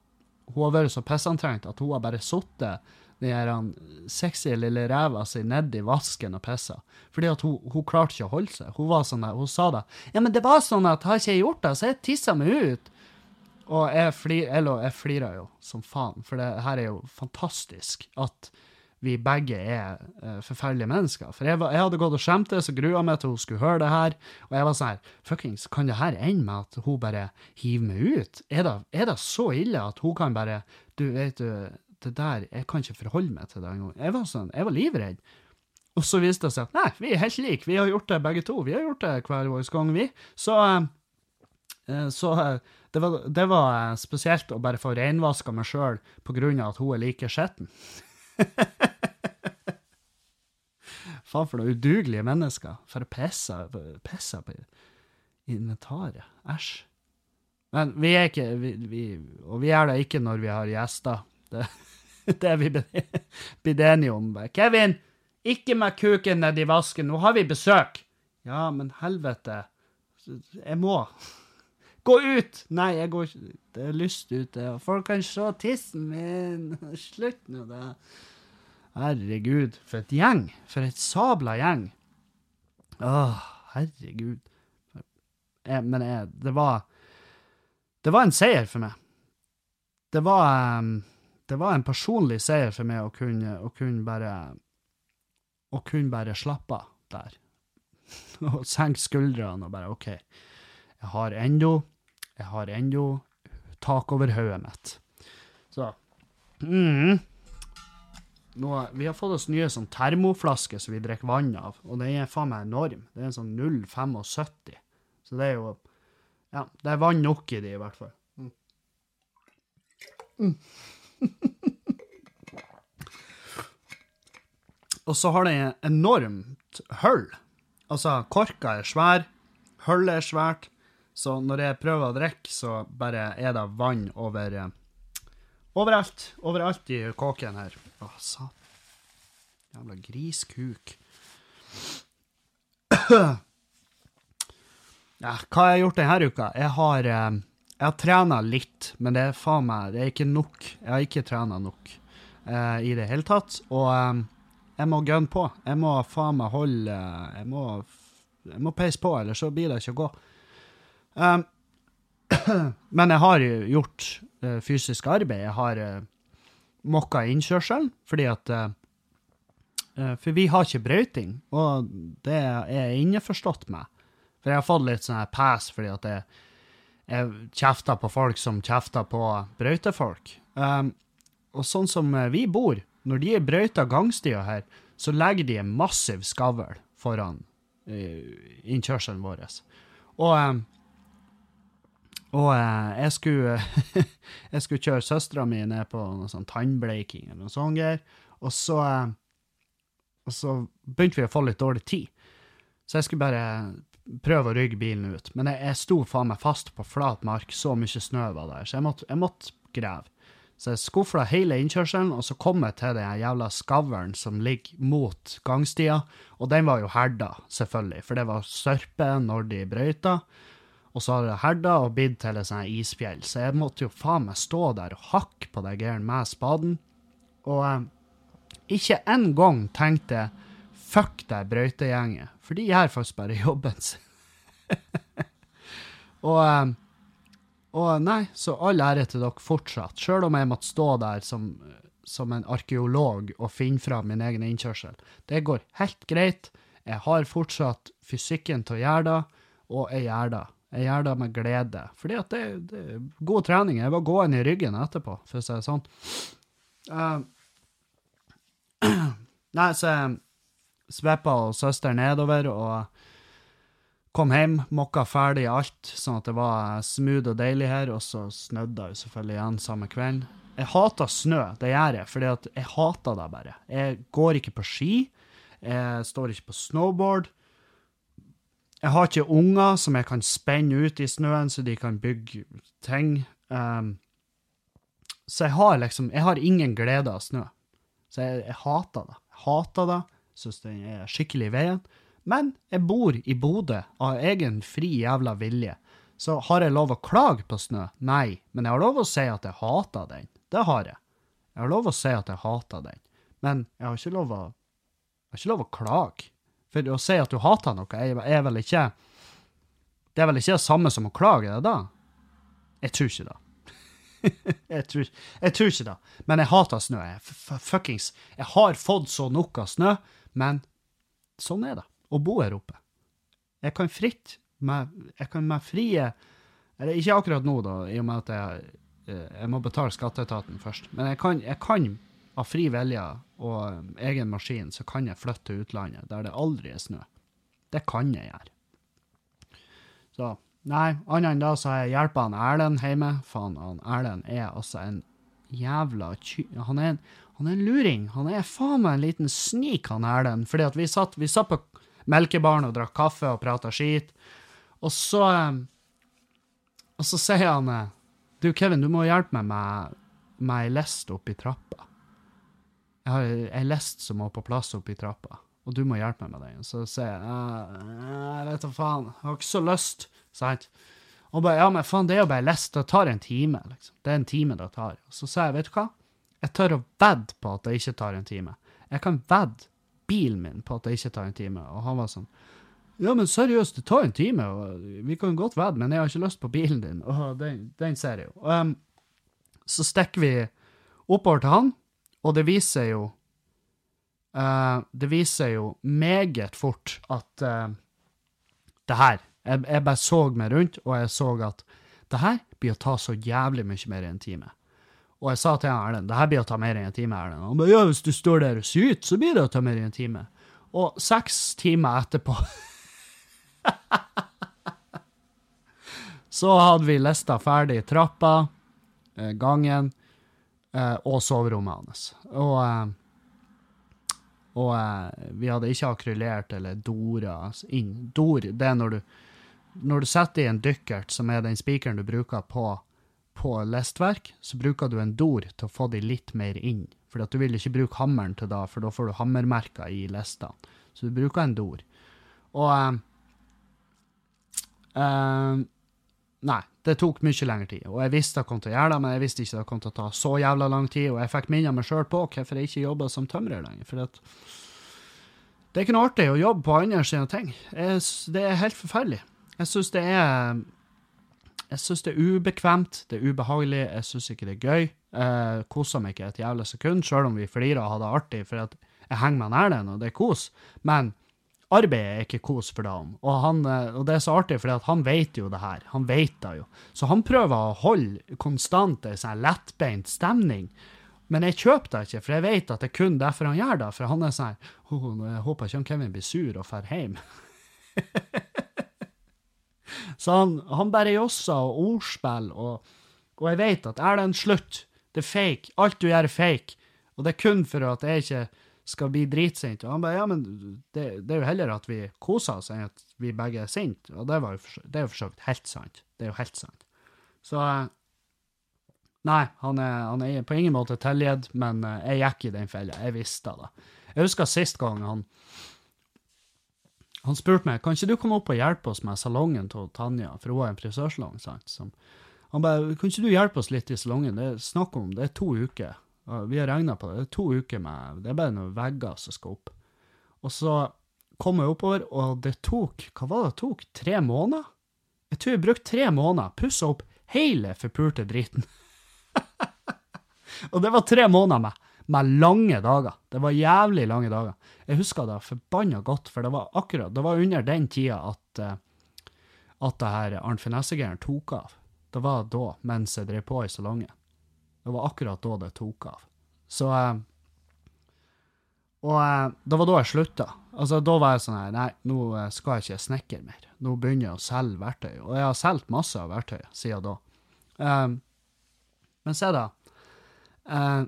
hun har vært så pissantrengt at hun har bare sittet den sexy lille ræva si nedi vasken og pissa. Fordi at hun, hun klarte ikke å holde seg. Hun var sånn der, hun sa det. Ja, men det var sånn at har ikke jeg gjort det, så jeg tissa meg ut. Og jeg, flir, eller, jeg flirer jo som faen, for det her er jo fantastisk at vi begge er uh, forferdelige mennesker. For jeg, var, jeg hadde gått og skjemtes og grua meg til hun skulle høre det her, og jeg var sånn her Fuckings, kan det her ende med at hun bare hiver meg ut? Er det, er det så ille at hun kan bare Du, vet du det der, jeg kan ikke forholde meg til det engang. Jeg var sånn, jeg var livredd. Og så viste det seg at nei, vi er helt like, vi har gjort det begge to. Vi har gjort det hver vår gang, vi. Så, uh, så uh, det var, det var uh, spesielt å bare få renvaska meg sjøl av at hun er like skitten. Faen for noen udugelige mennesker. For å pisse på inventaret. Æsj. Men vi er ikke vi, vi, Og vi er det ikke når vi har gjester. Det, det er vi blitt enige om. Kevin, ikke med kuken nedi vasken, nå har vi besøk. Ja, men helvete. Jeg må. Gå ut! Nei, jeg går ikke Det er lyst ute. Folk kan se tissen min. Slutt nå, det. Herregud, for et gjeng. For et sabla gjeng. Åh, herregud. Jeg, men jeg, det var Det var en seier for meg. Det var det var en personlig seier for meg å kunne, å kunne bare Å kunne bare slappe av der. og senke skuldrene og bare OK, jeg har ennå Jeg har ennå tak over hodet mitt. Så mm. Nå, vi har fått oss nye sånn termoflasker som vi drikker vann av, og den er faen meg enorm. Det er en sånn 0,75. Så det er jo Ja, det er vann nok i de, i hvert fall. Mm. Mm. og så har den enormt hull. Altså, korka er svær, hullet er svært, så når jeg prøver å drikke, så bare er det vann over eh, Overalt. Overalt i kåken her. Å, satan. Jævla griskuk. Ja, hva har jeg gjort denne uka? Jeg har eh, jeg har trena litt, men det er faen meg det er ikke nok. Jeg har ikke trena nok eh, i det hele tatt. Og eh, jeg må gunne på. Jeg må faen meg holde Jeg må, må peise på, eller så blir det ikke å gå. Um, men jeg har gjort uh, fysisk arbeid. Jeg har uh, mokka innkjørselen, fordi at uh, For vi har ikke brøyting, og det er jeg innforstått med. For jeg har fått litt sånn pass fordi at jeg jeg kjefter på folk som kjefter på brøytefolk. Um, og sånn som vi bor, når de er brøyta gangstier her, så legger de en massiv skavl foran innkjørselen vår. Og, um, og eh, jeg skulle jeg skulle kjøre søstera mi ned på noe sånn tannbleiking eller noe sånt Her, og så eh, og så begynte vi å få litt dårlig tid. Så jeg skulle bare prøve å rygge bilen ut. Men jeg, jeg sto faen meg fast på flat mark, så mye snø var der, så jeg måtte, jeg måtte grave. Så jeg skufla hele innkjørselen, og så kom jeg til den jævla skavlen som ligger mot gangstia, og den var jo herda, selvfølgelig, for det var sørpe når de brøyta. Og så har det herda og blitt til et sånt isfjell, så jeg måtte jo faen meg stå der og hakke på det greiene med spaden. Og eh, ikke en gang tenkte jeg fuck deg brøytegjengen. for de gjør faktisk bare jobben sin. og, um, og nei, så all ære til dere fortsatt, sjøl om jeg måtte stå der som, som en arkeolog og finne fram min egen innkjørsel. Det går helt greit. Jeg har fortsatt fysikken til å gjøre det, og jeg gjør det. Jeg gjør det med glede. Fordi at det, det er god trening. Jeg var gående i ryggen etterpå, for å si det sånn. Uh, Nei, så jeg sveppa søster nedover og kom hjem, mokka ferdig alt, sånn at det var smooth og deilig her, og så snødde det selvfølgelig igjen samme kvelden. Jeg hater snø, det gjør jeg, fordi at jeg hater det bare. Jeg går ikke på ski, jeg står ikke på snowboard. Jeg har ikke unger som jeg kan spenne ut i snøen så de kan bygge ting. Um, så jeg har liksom Jeg har ingen glede av snø. Så jeg, jeg hater det. Jeg hater det. Syns den er skikkelig i veien. Men jeg bor i Bodø av egen fri jævla vilje. Så har jeg lov å klage på snø? Nei. Men jeg har lov å si at jeg hater den. Det har jeg. Jeg har lov å si at jeg hater den. Men jeg har ikke lov å, jeg har ikke lov å klage. For å si at du hater noe, er, vel ikke Det er vel ikke det samme som å klage, det da? Jeg tror ikke det. jeg, tror, jeg tror ikke det. Men jeg hater snø. Jeg, fuckings Jeg har fått så nok av snø, men sånn er det å bo her oppe. Jeg kan fritt med, Jeg kan med frie Eller ikke akkurat nå, da, i og med at jeg, eh, jeg må betale skatteetaten først. Men jeg kan, jeg kan av fri vilje og um, egen maskin, så kan jeg flytte til utlandet, der det aldri er snø. Det kan jeg gjøre. Så Nei, annet enn da så har jeg hjulpet han Erlend hjemme. Faen, han Erlend er altså en jævla ky... Han er en, han er en luring. Han er faen meg en liten snik, han Erlend. Fordi at vi satt, vi satt på melkebaren og drakk kaffe og prata skit, og så um, Og så sier han Du, Kevin, du må hjelpe meg med, med ei lest oppi trappa. Jeg har ei lest som må på plass oppi trappa, og du må hjelpe meg med den. Så sier jeg jeg vet da faen, jeg har ikke så lyst, sant? Og bare, ja, men faen, det er jo bare lest, det tar en time, liksom. Det er en time det tar. Og så sier jeg, vet du hva, jeg tør å vedde på at det ikke tar en time. Jeg kan vedde bilen min på at det ikke tar en time. Og han var sånn, ja, men seriøst, det tar en time, og vi kan godt vedde, men jeg har ikke lyst på bilen din. Og den, den ser jeg jo. Um, så stikker vi oppover til han, og det viser jo uh, Det viser jo meget fort at uh, det her jeg, jeg, bare så meg rundt, og jeg så at det her blir å ta så jævlig mye mer enn en time. Og jeg sa til Erlend det her blir å ta mer enn en time. Erlend. Han bare ja, hvis du står der og syter, så blir det å ta mer enn en time. Og seks timer etterpå Så hadde vi lista ferdig trappa, eh, gangen og soverommet hans. Og, eh, og vi hadde ikke akrylert eller dora inn. Dor, det er når du, når du setter i en dykkert, som er den spikeren du bruker på, på lestverk, så bruker du en dor til å få de litt mer inn. For du vil ikke bruke hammeren til da, for da får du hammermerker i lestene. Så du bruker en dor. Og Uh, nei, det tok mye lengre tid. Og jeg visste jeg kom til å gjøre det, men jeg visste ikke det kom til å ta så jævla lang tid. Og jeg fikk minne meg sjøl på hvorfor jeg ikke jobba som tømrer lenger. For det er ikke noe artig å jobbe på andre sine ting. Jeg, det er helt forferdelig. Jeg syns det er jeg syns det er ubekvemt, det er ubehagelig, jeg syns ikke det er gøy. Jeg koser meg ikke et jævla sekund, sjøl om vi flirer og har det artig, for jeg henger meg nær den, og det er kos. Men arbeidet er ikke kos for dagen. Og, han, eh, og det er så artig, for han vet jo det her. Han vet det jo. Så han prøver å holde konstant en sånn lettbeint stemning. Men jeg kjøper det ikke, for jeg vet at det er kun derfor han gjør det. For han er sånn oh, Jeg håper ikke han Kevin blir sur og drar hjem. så han, han bare josser og ordspill, og, og jeg vet at er det en slutt? Det er fake. Alt du gjør, er fake. Og det er kun for at jeg ikke skal bli dritsint. Og han bare ja, men det, det, er jo heller at vi koser oss enn at vi begge er sinte. Og det, jo, det er jo for så vidt helt sant. Det er jo helt sant. Så Nei, han er, han er på ingen måte tilgitt, men eh, jeg gikk i den fella. Jeg visste det. Jeg husker sist gang han han spurte meg kan ikke du komme opp og hjelpe oss med salongen til Tanja, for hun har en frisørsalong. sant? Som, han bare kan ikke du hjelpe oss litt i salongen, det er snakk om det er to uker. Vi har regna på det. Det er to uker med Det er bare noen vegger som skal opp. Og så kom jeg oppover, og det tok Hva var det det tok? Tre måneder? Jeg tror jeg brukte tre måneder. Pussa opp hele forpulte driten. og det var tre måneder med, med, lange dager. Det var jævlig lange dager. Jeg husker det forbanna godt, for det var akkurat Det var under den tida at, eh, at det her Arnt Finessegeren tok av. Det var da, mens jeg drev på i salongen. Det var akkurat da det tok av. Så eh, Og eh, det var da jeg slutta. Altså, da var jeg sånn her Nei, nå eh, skal jeg ikke snekre mer. Nå begynner jeg å selge verktøy. Og jeg har solgt masse av verktøy siden da. Um, men se, da. Uh,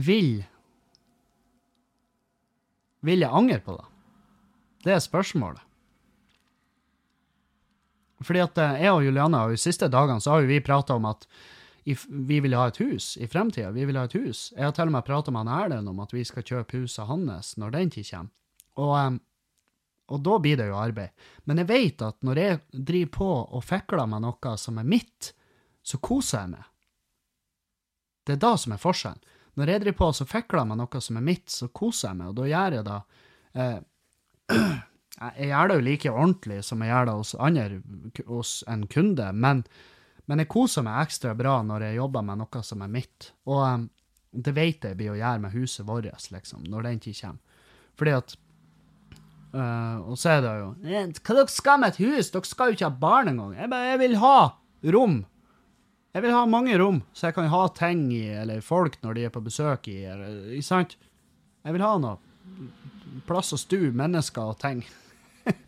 vil Vil jeg angre på det? Det er spørsmålet. Fordi at jeg og Juliane de siste dagene så har jo vi prata om at vi vil ha et hus i fremtida. Vi vil ha et hus. Jeg har til og med prata med han Erlend om at vi skal kjøpe huset hans når den tid kommer. Og, og, da blir det jo arbeid. Men jeg vet at når jeg driver på og fikler med noe som er mitt, så koser jeg meg. Det er da som er forskjellen. Når jeg driver på og fikler med noe som er mitt, så koser jeg meg, og da gjør jeg det eh, Jeg gjør det jo like ordentlig som jeg gjør det hos andre, hos en kunde, men men jeg koser meg ekstra bra når jeg jobber med noe som er mitt. Og um, det vet jeg blir å gjøre med huset vårt, liksom, når den tid kommer. Fordi at uh, Og så er det jo «Eh, Hva dere skal med et hus? Dere skal jo ikke ha barn engang. Jeg, jeg vil ha rom. Jeg vil ha mange rom, så jeg kan ha ting i, eller folk når de er på besøk i, eller, ikke sant? Jeg vil ha noe plass å stue mennesker og ting.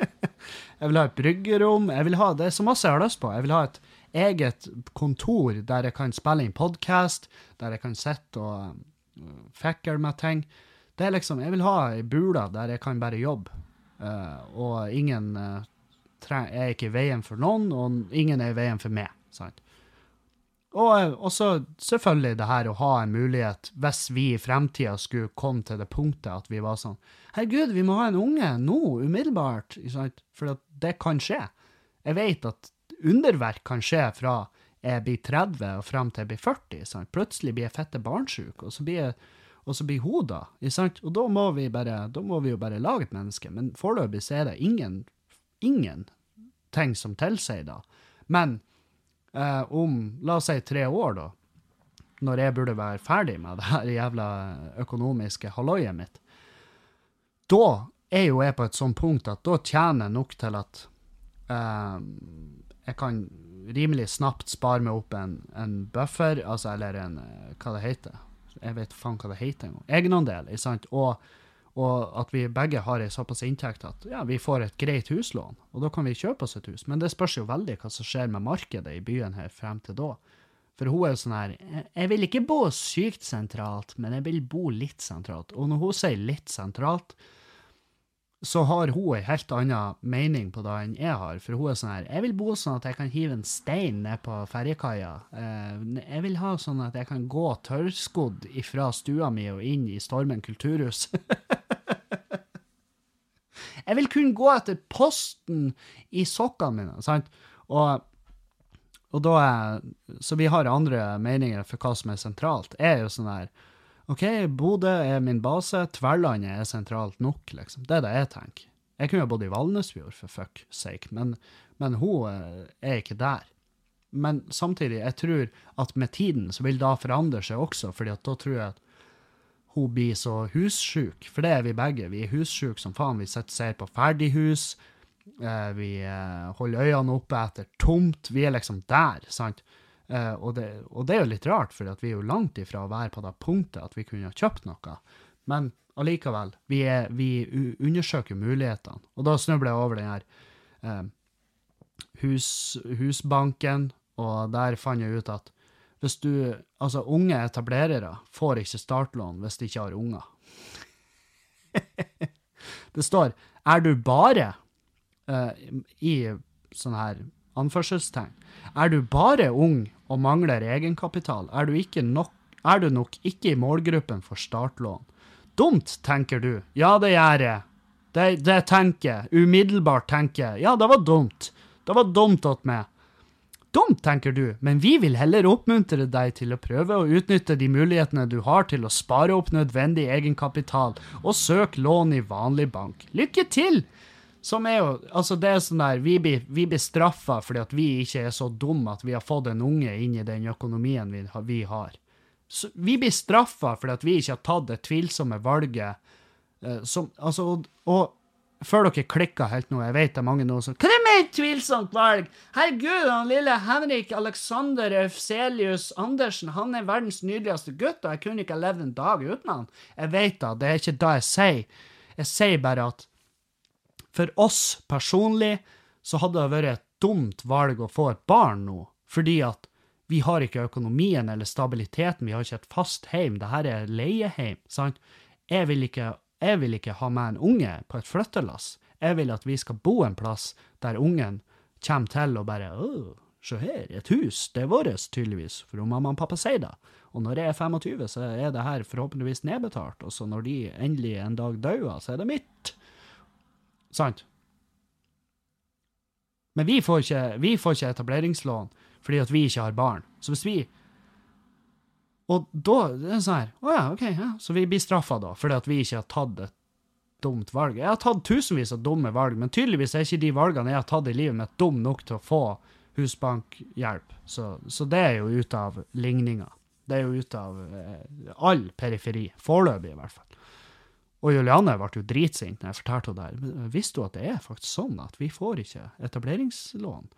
jeg vil ha et bryggerom. Jeg vil ha, det er så masse jeg har lyst på. Jeg vil ha et eget kontor der jeg kan spille inn podkast, der jeg kan sitte og uh, fikle med ting. Det er liksom, Jeg vil ha ei bule der jeg kan bare jobbe, uh, og ingen uh, er ikke i veien for noen, og ingen er i veien for meg. sant? Og også selvfølgelig det her å ha en mulighet, hvis vi i fremtida skulle komme til det punktet at vi var sånn Herregud, vi må ha en unge nå, umiddelbart. For det kan skje. Jeg vet at underverk kan skje fra jeg blir 30 og frem til jeg blir 40. Sant? Plutselig blir jeg fette barnsjuk, og så blir jeg og så blir hun da. Og da må, bare, da må vi jo bare lage et menneske. Men foreløpig så er det ingen, ingen ting som tilsier det. Men eh, om, la oss si tre år, da, når jeg burde være ferdig med det her jævla økonomiske halloiet mitt, da er jo jeg på et sånt punkt at da tjener jeg nok til at eh, jeg kan rimelig snapt spare meg opp en, en buffer, altså, eller en eh, Hva det heter. Jeg vet faen hva det heter engang. Egenandel, ikke sant. Og, og, at vi begge har ei såpass inntekt at ja, vi får et greit huslån, og da kan vi kjøpe oss et hus. Men det spørs jo veldig hva som skjer med markedet i byen her frem til da. For hun er jo sånn her Jeg vil ikke bo sykt sentralt, men jeg vil bo litt sentralt. Og når hun sier litt sentralt, så har hun en helt annen mening på det enn jeg har. For hun er sånn her Jeg vil bo sånn at jeg kan hive en stein ned på ferjekaia. Eh, jeg vil ha sånn at jeg kan gå tørrskodd ifra stua mi og inn i Stormen kulturhus. jeg vil kunne gå etter posten i sokkene mine, sant? Og, og da er, Så vi har andre meninger for hva som er sentralt. Jeg er jo sånn her OK, Bodø er min base, Tverlandet er sentralt nok, liksom. Det er det jeg tenker. Jeg kunne jo bodd i Valnesfjord, for fuck sake, men, men hun eh, er ikke der. Men samtidig, jeg tror at med tiden så vil det forandre seg også, fordi at da tror jeg at hun blir så hussjuk. For det er vi begge. Vi er hussjuke som faen. Vi sitter ser på ferdighus. Eh, vi eh, holder øynene oppe etter tomt. Vi er liksom der, sant. Uh, og, det, og, det, er jo litt rart, for vi er jo langt ifra å være på det punktet at vi kunne ha kjøpt noe. Men allikevel, vi, er, vi undersøker mulighetene. Og da snubler jeg over den her uh, hus, Husbanken, og der fant jeg ut at hvis du Altså, unge etablerere får ikke startlån hvis de ikke har unger. det står 'er du bare' uh, i sånn her anførselstegn. Er du bare ung og mangler egenkapital, er du, nok, er du nok ikke i målgruppen for startlån. Dumt, tenker du. Ja, det gjør jeg. Det, det tenker jeg. Umiddelbart tenker jeg. Ja, det var dumt. Det var dumt av meg. Dumt, tenker du, men vi vil heller oppmuntre deg til å prøve å utnytte de mulighetene du har til å spare opp nødvendig egenkapital, og søke lån i vanlig bank. Lykke til! Som er jo Altså, det er sånn der Vi blir, vi blir straffa fordi at vi ikke er så dumme at vi har fått en unge inn i den økonomien vi, vi har. Så vi blir straffa fordi at vi ikke har tatt det tvilsomme valget uh, som Altså, og, og før dere klikker helt nå, jeg vet det er mange nå som Hva er det med et tvilsomt valg? Herregud, han lille Henrik Alexander Euselius Andersen, han er verdens nydeligste gutt, og jeg kunne ikke ha levd en dag uten han. Jeg vet da, det er ikke det jeg sier. Jeg sier bare at for oss personlig så hadde det vært et dumt valg å få et barn nå, fordi at vi har ikke økonomien eller stabiliteten, vi har ikke et fast heim, det her er leieheim, sant? Jeg vil ikke jeg vil ikke ha med en unge på et flyttelass. Jeg vil at vi skal bo en plass der ungen kommer til og bare Å, se her, et hus, det er vårt, tydeligvis, for om mamma og pappa sier det. Og når jeg er 25, så er det her forhåpentligvis nedbetalt, og så når de endelig en dag dauer, så er det mitt. Sant? Men vi får ikke, vi får ikke etableringslån fordi at vi ikke har barn. Så hvis vi og da det er sånn her Å ja, OK, ja. Så vi blir straffa da, fordi at vi ikke har tatt et dumt valg. Jeg har tatt tusenvis av dumme valg, men tydeligvis er ikke de valgene jeg har tatt i livet mitt, dum nok til å få husbankhjelp. Så, så det er jo ute av ligninga. Det er jo ute av eh, all periferi. Foreløpig, i hvert fall. Og Juliane ble jo dritsint når jeg fortalte henne det Men Visste hun at det er faktisk sånn at vi får ikke etableringslån?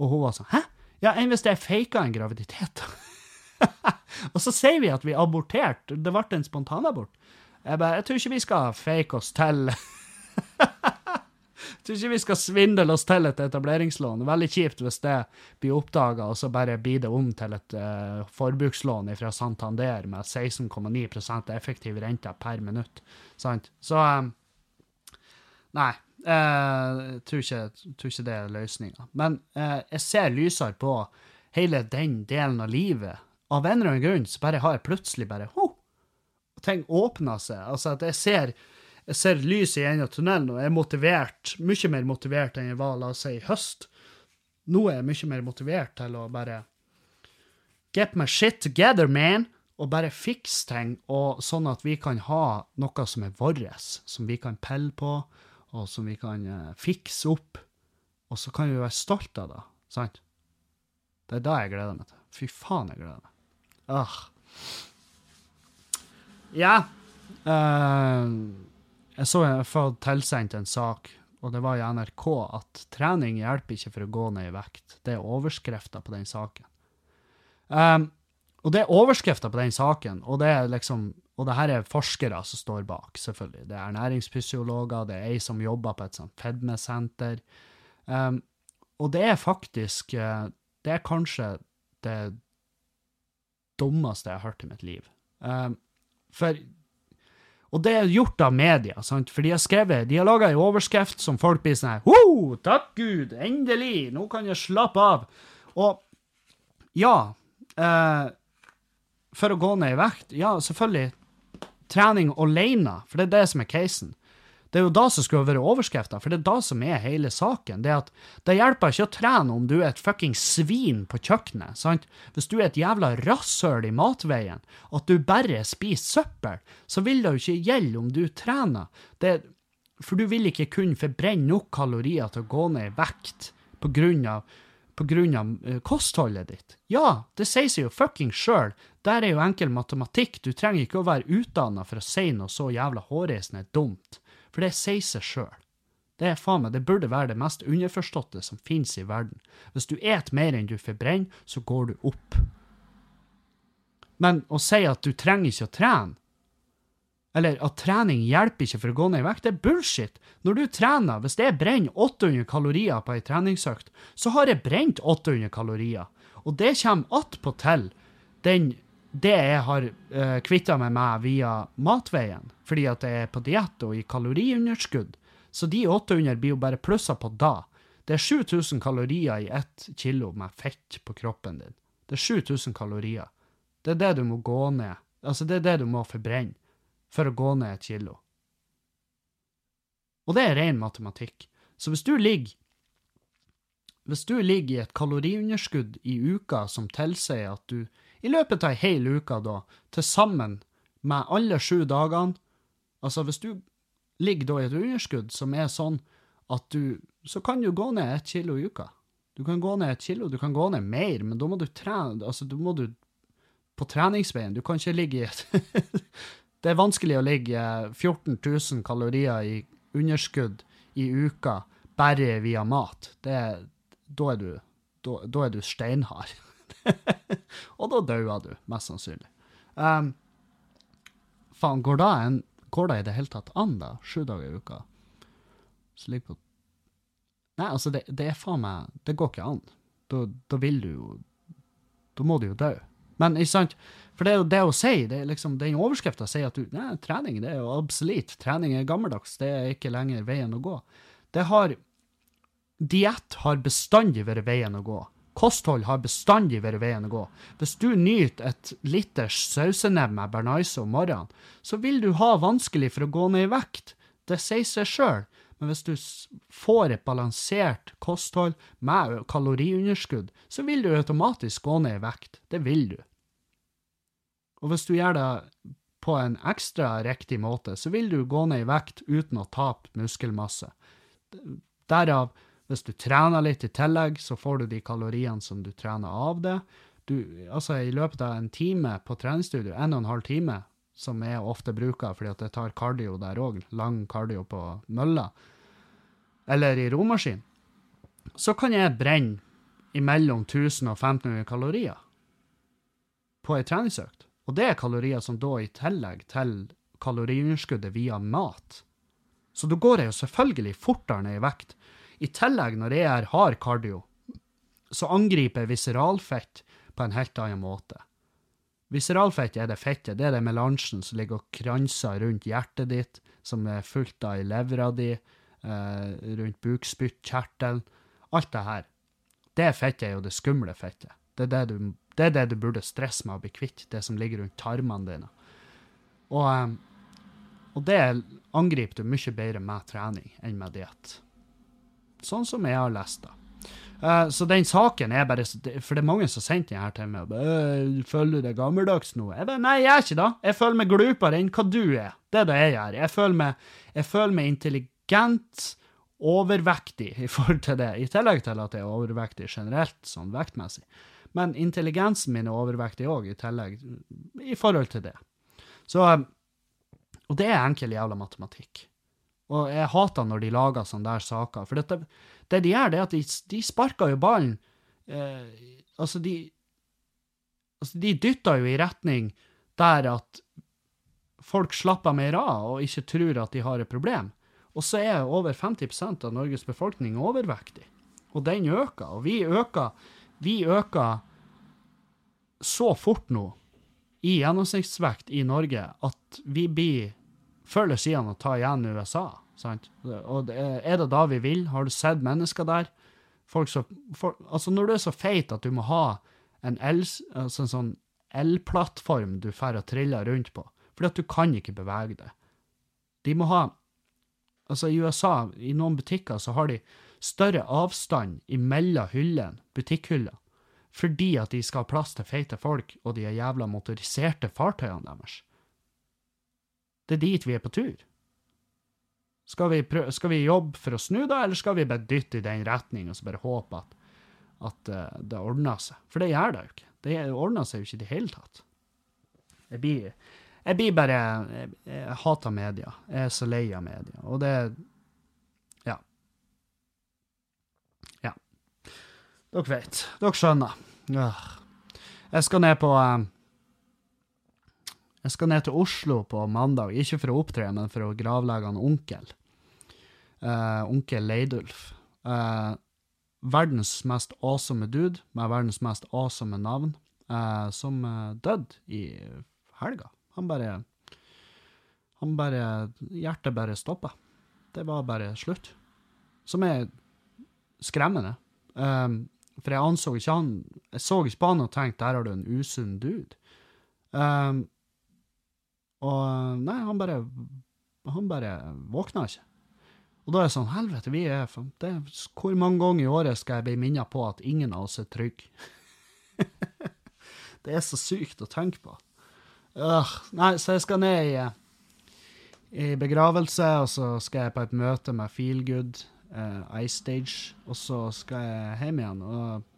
Og hun var sånn Hæ? Ja, enn hvis jeg faka en graviditet? og så sier vi at vi aborterte. Det ble en spontanabort. Jeg bare, jeg tror ikke vi skal fake oss til tror ikke vi skal svindle oss til et etableringslån. Er veldig kjipt hvis det blir oppdaga, og så bare blir det om til et uh, forbrukslån fra Santander med 16,9% effektiv rente per minutt. Sant? Så um, Nei. Uh, jeg tror ikke, tror ikke det er løsninga. Men uh, jeg ser lysere på hele den delen av livet av en eller annen grunn så bare har jeg plutselig bare ho, ting åpner seg. Altså at jeg ser, jeg ser lys i enden av tunnelen og er motivert, mye mer motivert enn jeg var, la oss si, i høst. Nå er jeg mye mer motivert til å bare get my shit together, man, og bare fikse ting, og sånn at vi kan ha noe som er vårt, som vi kan pelle på, og som vi kan uh, fikse opp. Og så kan vi være stolte av det, sant? Det er da jeg gleder meg til. Fy faen, jeg gleder meg. Ah. Ja. Uh, jeg så jeg har fått tilsendt en sak, og det var i NRK, at trening hjelper ikke for å gå ned i vekt. Det er overskrifta på den saken. Um, og det er overskrifta på den saken, og det er liksom og det her er forskere som står bak, selvfølgelig. Det er ernæringsfysiologer, det er ei som jobber på et sånt fedmesenter. Um, og det er faktisk eh, Det er kanskje det dummeste jeg har hørt i mitt liv. Um, for og det er gjort av media, sant? for de har skrevet, de har laga ei overskrift som folk blir sånn her Ho, takk Gud, endelig, nå kan jeg slappe av. Og ja eh, For å gå ned i vekt, ja, selvfølgelig. Trening alene, for det er det som er casen. Det er jo da som skulle vært overskrifta, for det er da som er hele saken. Det at det hjelper ikke å trene om du er et fuckings svin på kjøkkenet. sant? Hvis du er et jævla rasshøl i matveien, at du bare spiser søppel, så vil det jo ikke gjelde om du trener. Det, for du vil ikke kunne forbrenne nok kalorier til å gå ned i vekt på grunn av av uh, kostholdet ditt. Ja, det sier seg jo fucking sjøl. Der er jo enkel matematikk. Du trenger ikke å være utdanna for å si noe så jævla hårreisende dumt. For det sier seg sjøl. Det er faen meg, det burde være det mest underforståtte som finnes i verden. Hvis du et mer enn du forbrenner, så går du opp. Men å si at du trenger ikke å trene, eller at trening hjelper ikke for å gå ned i vekt, det er bullshit. Når du trener, hvis jeg brenner 800 kalorier på ei treningsøkt, så har jeg brent 800 kalorier. Og det kommer attpåtil den det jeg har uh, eh, kvitta meg med via matveien, fordi at jeg er på diett og i kaloriunderskudd, så de 800 blir jo bare plussa på da. Det er 7000 kalorier i ett kilo med fett på kroppen din. Det er 7000 kalorier. Det er det du må gå ned. Altså, det er det du må forbrenne for å gå ned et kilo. Og det er ren matematikk. Så hvis du ligger hvis du ligger i et kaloriunderskudd i uka som tilsier at du i løpet av ei hel uke, da, til sammen med alle sju dagene Altså, hvis du ligger da i et underskudd som er sånn at du Så kan du gå ned ett kilo i uka. Du kan gå ned et kilo, du kan gå ned mer, men da må du trene Altså, da må du på treningsveien. Du kan ikke ligge i et Det er vanskelig å ligge 14 000 kalorier i underskudd i uka bare via mat, det, da er du, da, da er du steinhard. og da dauer du, mest sannsynlig. Um, faen, går, da en, går det i det hele tatt an, da? Sju dager i uka? Så ligger på Nei, altså, det, det, er faen meg Det går ikke an. Da, da vil du jo Da må du jo dø. Men ikke sant? For det er jo det å si, det er liksom, den overskrifta sier at du, nei, trening det er jo absolutt, Trening er gammeldags. Det er ikke lenger veien å gå. Det har Diett har bestandig vært veien å gå. Kosthold har bestandig vært veien å gå. Hvis du nyter et liters sausenebb med Bernaise om morgenen, så vil du ha vanskelig for å gå ned i vekt. Det sier seg sjøl. Men hvis du får et balansert kosthold med kaloriunderskudd, så vil du automatisk gå ned i vekt. Det vil du. Og hvis du gjør det på en ekstra riktig måte, så vil du gå ned i vekt uten å tape muskelmasse. Derav, hvis du trener litt i tillegg, så får du de kaloriene som du trener av det. Du, altså I løpet av en time på treningsstudio, en og en halv time, som jeg ofte bruker fordi at jeg tar kardio der òg, lang kardio på mølla, eller i romaskin, så kan jeg brenne imellom 1000 og 1500 kalorier på ei treningsøkt. Og det er kalorier som da i tillegg til kaloriunderskuddet via mat. Så da går jeg jo selvfølgelig fortere ned i vekt. I tillegg, når jeg er hard kardio, så angriper jeg viseralfett på en helt annen måte. Viseralfett er det fettet, det er det melangen som ligger og kranser rundt hjertet ditt, som er fullt av i levra di, eh, rundt bukspyttkjertelen. Alt det her. Det fettet er jo det skumle fettet. Det er det du det er det du burde stresse med å bli kvitt, det som ligger rundt tarmene dine. Og, ehm, og det angriper du mye bedre med trening enn med diett. Sånn som jeg har lest, da. Uh, så den saken er bare For det er mange som har sendt den her til meg. og Føler du deg gammeldags nå? Jeg bare, Nei, jeg er ikke det. Jeg føler meg glupere enn hva du er. Det er det jeg gjør. Jeg føler meg, jeg føler meg intelligent, overvektig i forhold til det. I tillegg til at jeg er overvektig generelt, sånn vektmessig. Men intelligensen min er overvektig òg, i tillegg, i forhold til det. Så Og det er enkel jævla matematikk. Og jeg hater når de lager sånne der saker. For dette, det de gjør, det er at de, de sparker jo ballen eh, Altså, de Altså, de dytter jo i retning der at folk slapper mer av og ikke tror at de har et problem. Og så er over 50% av Norges befolkning overvektig. Og den øker. Og vi øker vi øker så fort nå i gjennomsnittsvekt i Norge at vi blir før eller siden å ta igjen USA. Sant? Og er det da vi vil? Har du sett mennesker der? Folk så, for, altså når du er så feit at du må ha en, el, altså en sånn elplattform du får å trille rundt på, fordi at du kan ikke bevege deg. De må ha Altså, i USA, i noen butikker, så har de større avstand imellom hyllene, butikkhyllene, fordi at de skal ha plass til feite folk og de jævla motoriserte fartøyene deres. Det er dit vi er på tur. Skal vi, prøve, skal vi jobbe for å snu, da, eller skal vi bare dytte i den retning og så bare håpe at, at uh, det ordner seg? For det gjør det jo ikke. Det ordner seg jo ikke i det hele tatt. Jeg blir, jeg blir bare jeg, jeg hater media. Jeg er så lei av media. Og det Ja. Ja. Dere vet. Dere skjønner. Jeg skal ned på eh, Jeg skal ned til Oslo på mandag, ikke for å opptre, men for å gravlegge han onkel. Uh, onkel Leidulf. Uh, verdens mest awesome dude med verdens mest awesome navn, uh, som døde i helga. Han bare Han bare Hjertet bare stoppa. Det var bare slutt. Som er skremmende. Um, for jeg anså ikke han Jeg så ikke på han og tenkte der har du en usunn dude. Um, og nei, han bare Han bare våkna ikke. Og da er det sånn, helvete, vi er, det, Hvor mange ganger i året skal jeg bli minnet på at ingen av oss er trygge? det er så sykt å tenke på. Uh, nei, så jeg skal ned i, i begravelse, og så skal jeg på et møte med Feelgood uh, Ice Stage, og så skal jeg hjem igjen. Og,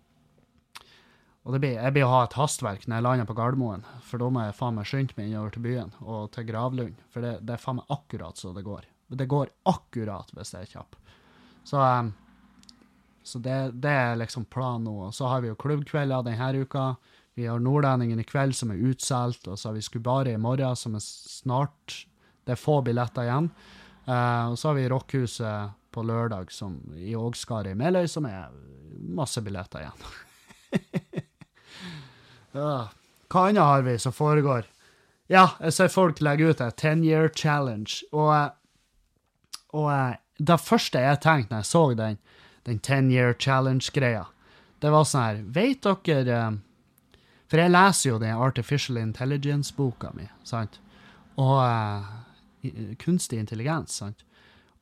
og det blir, jeg blir å ha et hastverk når jeg lander på Gardermoen, for da må jeg faen meg skynde meg innover til byen og til Gravlund. For det, det er faen meg akkurat så det går. Det går akkurat hvis jeg er kjapp. Så, um, så det, det, er liksom planen nå. Og så har vi jo klubbkvelder denne uka. Vi har Nordlendingen i kveld, som er utsolgt. Og så har vi Skubari i morgen, som er snart Det er få billetter igjen. Uh, og så har vi Rockhuset på lørdag som, i Ågskaret i Meløy, som er masse billetter igjen. Hva annet har vi som foregår? Ja, jeg ser folk legge ut et 10 year challenge, og, og det første jeg tenkte når jeg så den, den 10 year challenge-greia, det var sånn her Vet dere eh, For jeg leser jo den Artificial Intelligence-boka mi, sant? Og uh, kunstig intelligens, sant?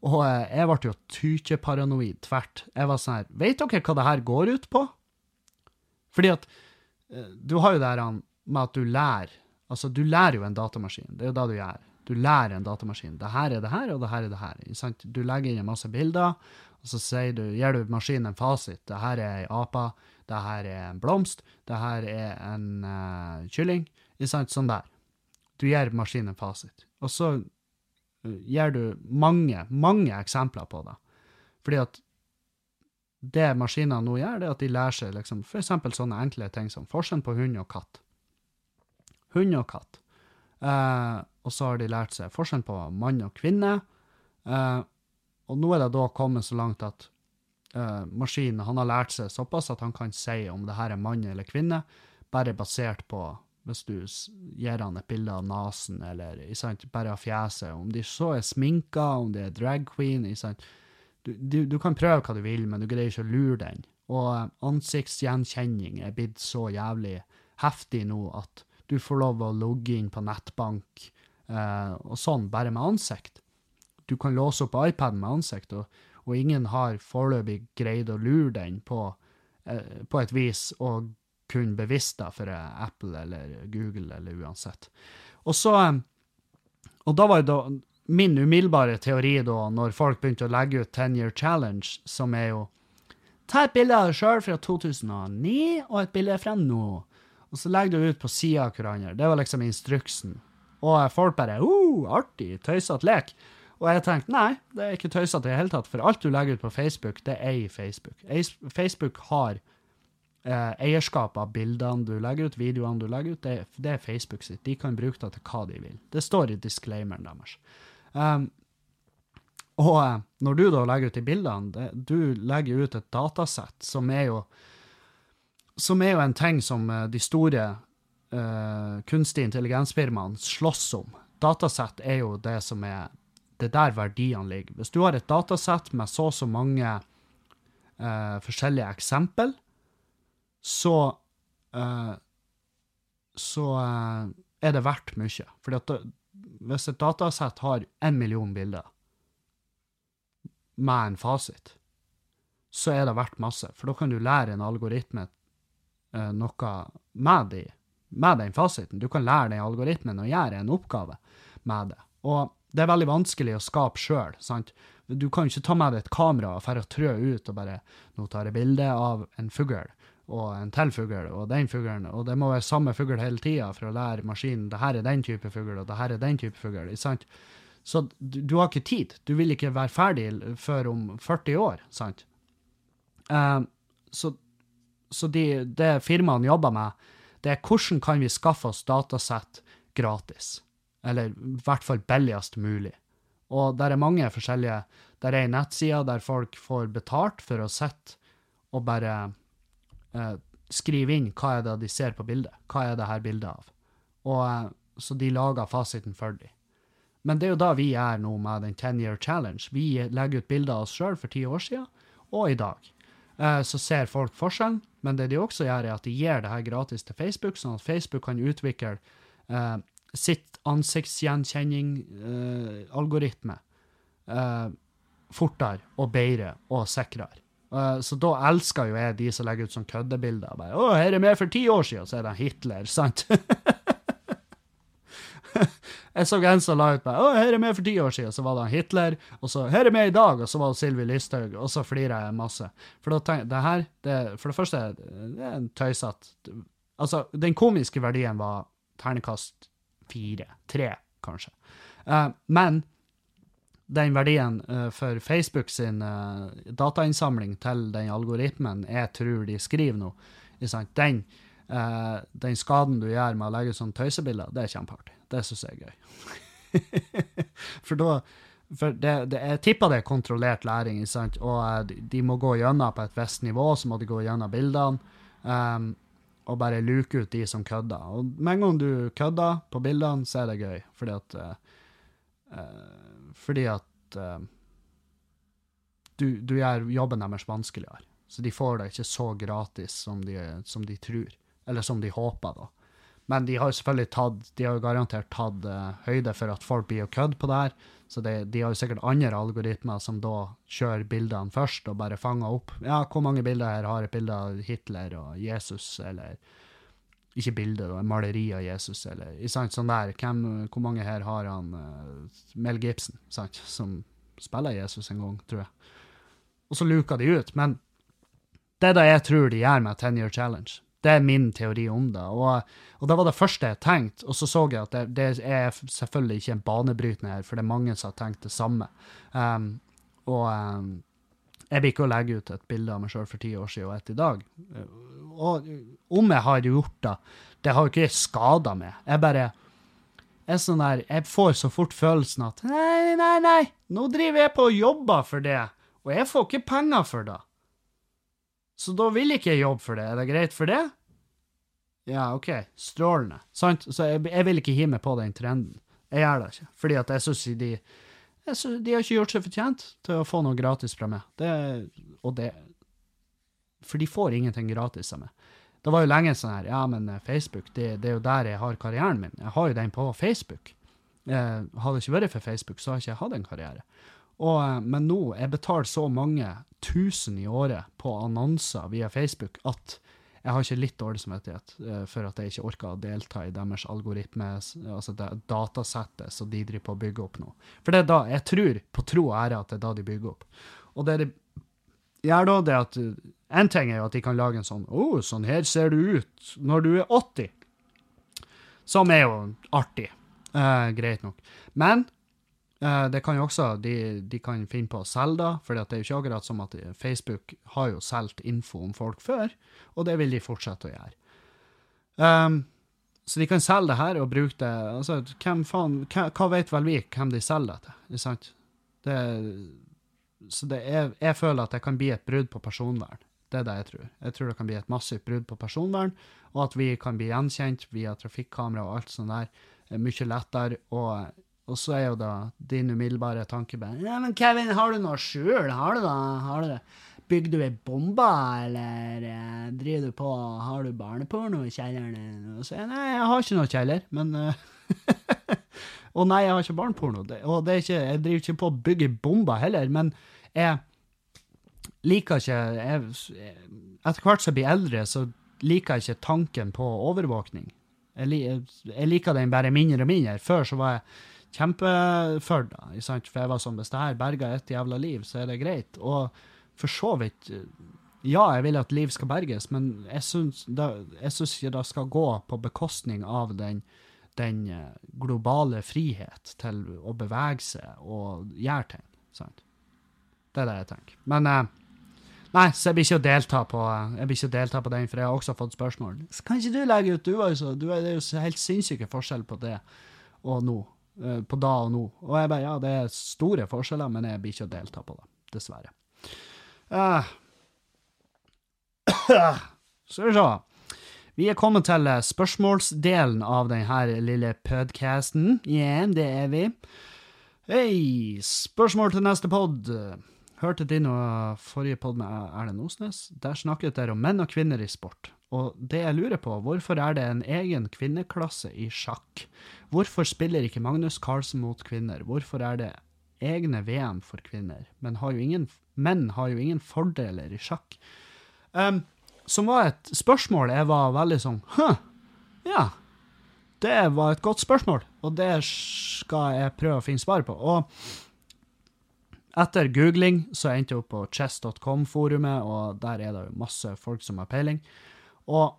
Og uh, jeg ble jo tykeparanoid tvert. Jeg var sånn her Vet dere hva det her går ut på? Fordi at du har jo det her med at du lærer Altså, du lærer jo en datamaskin. Det er jo det du gjør. Du lærer en datamaskin. Det her er det her, og det her er det her. Du legger inn en masse bilder, og så du, gir du maskinen en fasit. Det her er ei ape, det her er en blomst, det her er en uh, kylling. Sånn der. Du gir maskinen en fasit. Og så uh, gir du mange, mange eksempler på det. Fordi at det maskinene nå gjør, det er at de lærer seg liksom, f.eks. sånne enkle ting som forskjellen på hund og katt hund og katt. Eh, og så har de lært seg forskjellen på mann og kvinne. Eh, og nå er det da kommet så langt at eh, maskinen han har lært seg såpass at han kan si om det her er mann eller kvinne, bare basert på hvis du gir han et bilde av nesen eller sant, bare av fjeset, om de så er sminka, om de er drag queen du, du, du, kan prøve hva du vil, men du greier ikke å lure den. Og eh, ansiktsgjenkjenning er blitt så jævlig heftig nå at du får lov å logge inn på nettbank eh, og sånn, bare med ansikt. Du kan låse opp iPaden med ansikt, og, og ingen har foreløpig greid å lure den på, eh, på et vis og kun bevisst deg for Apple eller Google eller uansett. Og så eh, Og da var det da min umiddelbare teori da, når folk begynte å legge ut 10 Year Challenge, som er jo Ta et bilde av deg sjøl fra 2009 og et bilde fra nå. Og så legger du ut på sida av hverandre. Det var liksom instruksen. Og folk bare oh, artig, tøysete lek. Og jeg tenkte nei, det er ikke tøysete i det hele tatt, for alt du legger ut på Facebook, det er i Facebook. Facebook har eh, eierskap av bildene du legger ut, videoene du legger ut. Det, det, er Facebook sitt. De kan bruke det til hva de vil. Det står i disclaimeren deres. Um, og eh, når du da legger ut de bildene, det, du legger ut et datasett som er jo som er jo en ting som eh, de store uh, kunstig intelligensfirmaene slåss om. Datasett er jo det som er Det der verdiene ligger. Hvis du har et datasett med så og så mange uh, forskjellige eksempel, så uh, så er det verdt mye. At hvis et datasett har én million bilder med en fasit, så er det verdt masse. For da kan du lære en algoritme uh, noe med, de, med, den fasiten. Du kan lære den algoritmen å gjøre en oppgave med det. Og det er veldig vanskelig å skape sjøl. Du kan ikke ta med deg et kamera og å trø ut og bare Nå tar jeg bilde av en fugl og en til fugl og den fuglen, og det må være samme fugl hele tida for å lære maskinen det her er den type fugl, og det her er den type fugl. Så du, du, har ikke tid. Du vil ikke være ferdig før om 40 år. sant? Uh, så så de, det firmaene jobber med, det er hvordan kan vi skaffe oss datasett gratis? Eller i hvert fall billigst mulig. Og der er mange forskjellige Der er ei nettside der folk får betalt for å sitte og bare eh, skrive inn hva er det de ser på bildet. Hva er det her bildet av? Og eh, Så de lager fasiten for dem. Men det er jo da vi er nå med den 10 Year Challenge. Vi legger ut bilder av oss sjøl for ti år siden, og i dag. Eh, så ser folk forskjellen. Men det de også gjør, er at de gir det her gratis til Facebook, sånn at Facebook kan utvikle uh, sitt ansiktsgjenkjenning-algoritme uh, fortere og bedre og sikrere. Uh, så da elsker jo jeg de som legger ut sånn køddebilder. Bare, 'Å, her er med for ti år siden', så er det Hitler, sant? Jeg så en som la ut meg 'Å, her er med for ti år siden', så var det Hitler. Og så 'Her er med i dag', og så var det Sylvi Listhaug. Og så flirer jeg masse. For da tenk, det her, det, for det første, det er en tøysete Altså, den komiske verdien var ternekast fire. Tre, kanskje. Uh, men den verdien uh, for Facebook sin uh, datainnsamling til den algoritmen jeg tror de skriver nå, den, uh, den skaden du gjør med å legge ut sånne tøysebilder, det er kjempeartig. Det syns jeg er gøy. for da for det, det, Jeg tipper det er kontrollert læring, og de, må gå gjennom på et visst nivå, så må de gå gjennom bildene. Um, og bare luke ut de som kødder. Og med en gang du kødder på bildene, så er det gøy, fordi at uh, Fordi at uh, du, du, gjør jobben deres vanskeligere. Så de får det ikke så gratis som de, som de tror, eller som de håper, da. Men de har selvfølgelig tatt, de har garantert tatt uh, høyde for at folk blir å kødde på det her. Så det, de har jo sikkert andre algoritmer som da kjører bildene først og bare fanger opp. Ja, hvor mange bilder her har et bilde av Hitler og Jesus, eller ikke bilder, da, maleri av Jesus, eller sant, sånn der. Hvem, hvor mange her har han uh, Mel Gibson, sant, som spiller Jesus en gang, tror jeg. Og så luker de ut. Men det er det jeg tror de gjør med Ten Year Challenge. Det er min teori om det. Og, og det var det første jeg tenkte. Og så så jeg at det, det, er selvfølgelig ikke en banebrytende her, for det er mange som har tenkt det samme. Um, og um, jeg blir ikke å legge ut et bilde av meg sjøl for ti år siden og et i dag. Og om jeg har gjort det, det har jo ikke skada meg. Jeg bare er sånn der, Jeg får så fort følelsen at nei, nei, nei, nå driver jeg på og jobber for det, og jeg får ikke penger for det. Så da vil ikke jeg jobbe for det. Er det greit for det? Ja, OK. Strålende. Sant? Så jeg, jeg vil ikke hive meg på den trenden. Jeg gjør det ikke. Fordi at jeg syns de jeg De har ikke gjort seg fortjent til å få noe gratis fra meg. Det, og det For de får ingenting gratis av meg. Det var jo lenge sånn her Ja, men eh, Facebook, det, det, er jo der jeg har karrieren min. Jeg har jo den på Facebook. Eh, hadde det ikke vært for Facebook, så har jeg ikke hatt en karriere. Og, eh, men nå jeg betaler så mange tusen i året på annonser via Facebook at jeg har ikke litt dårlig samvittighet uh, for at jeg ikke orker å delta i deres algoritme, altså det datasettet som de driver på å bygge opp nå. For det er da, jeg tror på tro og ære at det er da de bygger opp. Og det de gjør da, det at En ting er jo at de kan lage en sånn Å, oh, sånn her ser du ut når du er 80. Som er jo artig. Uh, greit nok. Men Eh, det kan jo også, de, de kan finne på å selge det, for det er jo ikke akkurat som at Facebook har jo solgt info om folk før, og det vil de fortsette å gjøre. Um, så de kan selge det her og bruke det altså, hvem faen, hva, hva vet vel vi hvem de selger det til? Ikke sant? Det, så det er, jeg føler at det kan bli et brudd på personvern. Det er det jeg tror. Jeg tror det kan bli et massivt brudd på personvern, og at vi kan bli gjenkjent via trafikkamera og alt sånt der mye lettere. og og så er jo da din umiddelbare tanke bare Ja, men Kevin, har du noe skjul? Har du da? Har du det? Bygger du ei bombe, eller eh, driver du på Har du barneporno i kjelleren? Og så jeg, nei, jeg har ikke noe kjeller, men Og nei, jeg har ikke barneporno. Og det er ikke, jeg driver ikke på å bygge bomber heller, men jeg liker ikke jeg, Etter hvert som jeg blir eldre, så liker jeg ikke tanken på overvåkning. Jeg, jeg liker den bare mindre og mindre. Før så var jeg kjempefor da. For jeg var sånn, hvis det her berger et jævla liv, så er det greit. Og for så vidt Ja, jeg vil at liv skal berges, men jeg syns, ikke det skal gå på bekostning av den, den eh, globale frihet til å bevege seg og gjøre ting. Sant? Det er det jeg tenker. Men eh, Nei, så jeg blir ikke delta på jeg blir ikke delta på den, for jeg har også fått spørsmål. Kan ikke du legge ut? Du altså? du, det er jo helt sinnssyke forskjell på det og nå. Eh, på da og nå. Og jeg bare, ja, det er store forskjeller, men jeg blir ikke å delta på det. Dessverre. Uh, skal vi se. Vi er kommet til eh, spørsmålsdelen av denne lille podcasten. Ja, det er vi. Hei, spørsmål til neste pod. Hørte din og forrige pod med Erlend Osnes. Der snakket dere om menn og kvinner i sport. Og det jeg lurer på, hvorfor er det en egen kvinneklasse i sjakk? Hvorfor spiller ikke Magnus Carlsen mot kvinner? Hvorfor er det egne VM for kvinner? Men har ingen, menn har jo ingen fordeler i sjakk. Um, som var et spørsmål jeg var veldig sånn Hø, ja. Det var et godt spørsmål, og det skal jeg prøve å finne svar på. Og etter googling så endte jeg opp på chess.com-forumet, og der er det jo masse folk som har peiling. Og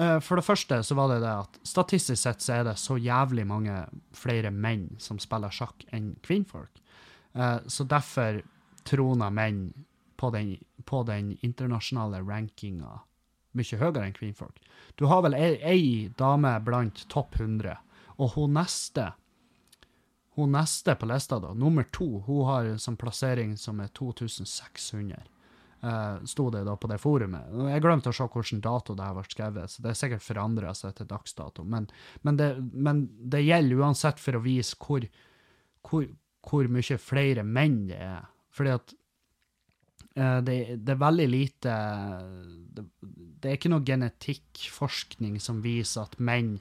uh, for det første så var det det at statistisk sett så er det så jævlig mange flere menn som spiller sjakk enn kvinnfolk. Eh, så derfor troner menn på den, på den internasjonale rankinga mye høyere enn kvinnfolk. Du har vel ei, ei dame blant topp 100, og hun neste hun neste på lista, da, nummer to, hun har en sånn plassering som er 2600. Uh, sto det da på det forumet. Jeg glemte å se hvilken dato det her ble skrevet, så det er sikkert forandra seg til dagsdato. Men, men, det, men, det, gjelder uansett for å vise hvor, hvor, hvor mye flere menn det er. Fordi at uh, det, det, er veldig lite det, det er ikke noe genetikkforskning som viser at menn